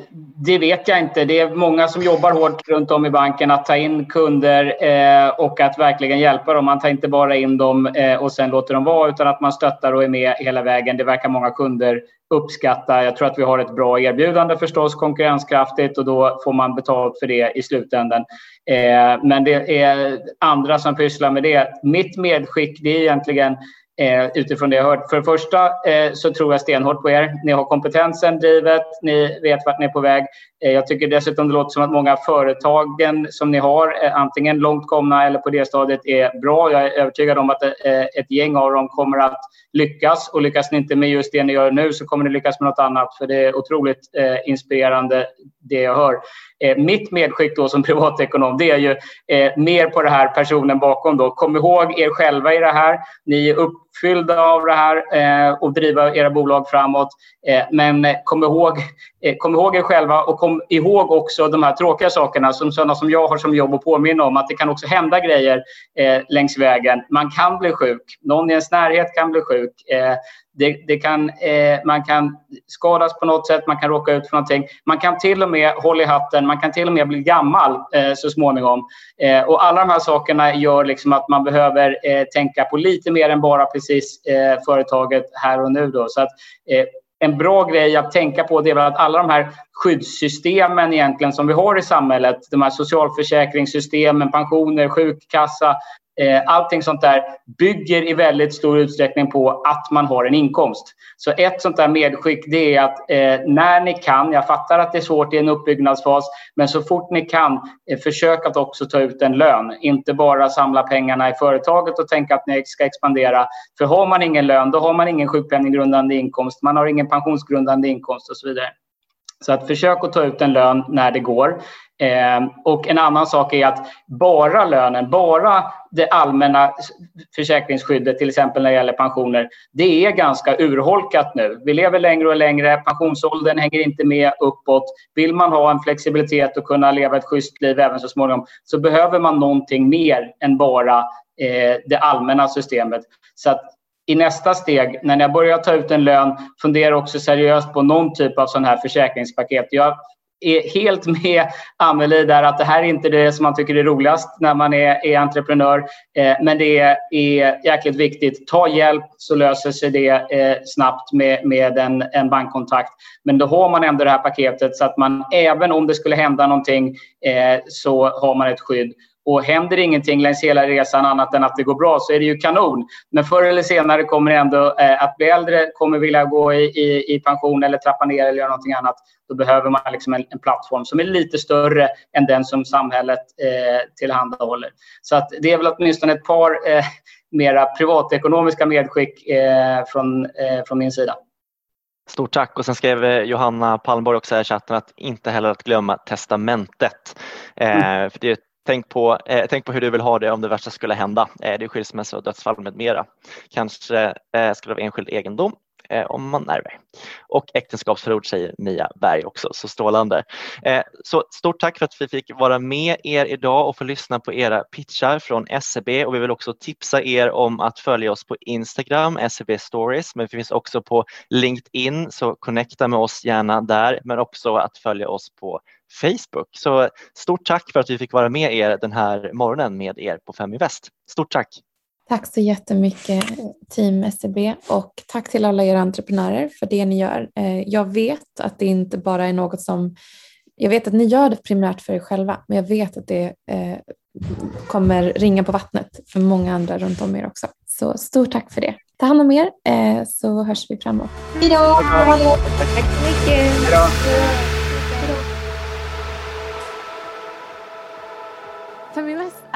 det vet jag inte. Det är många som jobbar hårt runt om i banken att ta in kunder eh, och att verkligen hjälpa dem. Man tar inte bara in dem eh, och sen låter dem vara utan att man stöttar och är med hela vägen. Det verkar många kunder uppskatta. Jag tror att vi har ett bra erbjudande förstås, konkurrenskraftigt och då får man betalt för det i slutändan. Eh, men det är andra som pysslar med det. Mitt medskick det är egentligen eh, utifrån det jag hört. För det första eh, så tror jag stenhårt på er. Ni har kompetensen, drivet, ni vet vart ni är på väg. Eh, jag tycker dessutom det låter som att många företagen som ni har, eh, antingen långt komna eller på det stadiet, är bra. Jag är övertygad om att eh, ett gäng av dem kommer att lyckas och lyckas ni inte med just det ni gör nu så kommer ni lyckas med något annat för det är otroligt eh, inspirerande det jag hör. Eh, mitt medskick då som privatekonom det är ju eh, mer på det här personen bakom då. Kom ihåg er själva i det här. Ni är uppfyllda av det här eh, och driva era bolag framåt. Eh, men eh, kom ihåg, eh, kom ihåg er själva och kom ihåg också de här tråkiga sakerna som sådana som jag har som jobb att påminna om att det kan också hända grejer eh, längs vägen. Man kan bli sjuk. Någon i ens närhet kan bli sjuk. Eh, det, det kan, eh, man kan skadas på något sätt, man kan råka ut för någonting. Man kan till och med hålla i hatten, man kan till och med bli gammal eh, så småningom. Eh, och alla de här sakerna gör liksom att man behöver eh, tänka på lite mer än bara precis eh, företaget här och nu. Då. Så att, eh, en bra grej att tänka på det är att alla de här skyddssystemen egentligen som vi har i samhället, de här socialförsäkringssystemen, pensioner, sjukkassa, Eh, allting sånt där bygger i väldigt stor utsträckning på att man har en inkomst. Så ett sånt där medskick det är att eh, när ni kan, jag fattar att det är svårt i en uppbyggnadsfas, men så fort ni kan, eh, försök att också ta ut en lön. Inte bara samla pengarna i företaget och tänka att ni ska expandera. För har man ingen lön, då har man ingen sjukpenninggrundande inkomst, man har ingen pensionsgrundande inkomst och så vidare. Så att försök att ta ut en lön när det går. Eh, och en annan sak är att bara lönen, bara det allmänna försäkringsskyddet, till exempel när det gäller pensioner, det är ganska urholkat nu. Vi lever längre och längre, pensionsåldern hänger inte med uppåt. Vill man ha en flexibilitet och kunna leva ett schysst liv även så småningom så behöver man någonting mer än bara eh, det allmänna systemet. Så att i nästa steg, när jag börjar ta ut en lön, fundera också seriöst på någon typ av sån här försäkringspaket. Jag är helt med Amelie där att det här är inte det som man tycker är roligast när man är, är entreprenör. Eh, men det är, är jäkligt viktigt. Ta hjälp så löser sig det eh, snabbt med, med en, en bankkontakt. Men då har man ändå det här paketet så att man även om det skulle hända någonting eh, så har man ett skydd. Och händer ingenting längs hela resan annat än att det går bra så är det ju kanon. Men förr eller senare kommer det ändå eh, att bli äldre, kommer vilja gå i, i, i, pension eller trappa ner eller göra någonting annat. Då behöver man liksom en, en plattform som är lite större än den som samhället eh, tillhandahåller. Så att det är väl åtminstone ett par eh, mera privatekonomiska medskick eh, från, eh, från min sida. Stort tack och sen skrev eh, Johanna Palmborg också här i chatten att inte heller att glömma testamentet. Mm. för det är Tänk på, eh, tänk på hur du vill ha det om det värsta skulle hända. Eh, det är skilsmässa och dödsfall med mera. Kanske eh, skulle vara enskild egendom eh, om man ärver. Och äktenskapsförord säger Mia Berg också, så strålande. Eh, så stort tack för att vi fick vara med er idag och få lyssna på era pitchar från SCB och vi vill också tipsa er om att följa oss på Instagram, SCB Stories, men vi finns också på LinkedIn så connecta med oss gärna där, men också att följa oss på Facebook. Så stort tack för att vi fick vara med er den här morgonen med er på Fem i Väst. Stort tack! Tack så jättemycket team SEB och tack till alla era entreprenörer för det ni gör. Eh, jag vet att det inte bara är något som, jag vet att ni gör det primärt för er själva, men jag vet att det eh, kommer ringa på vattnet för många andra runt om er också. Så stort tack för det. Ta hand om er eh, så hörs vi framåt. Hej då! Tack så mycket! Hejdå.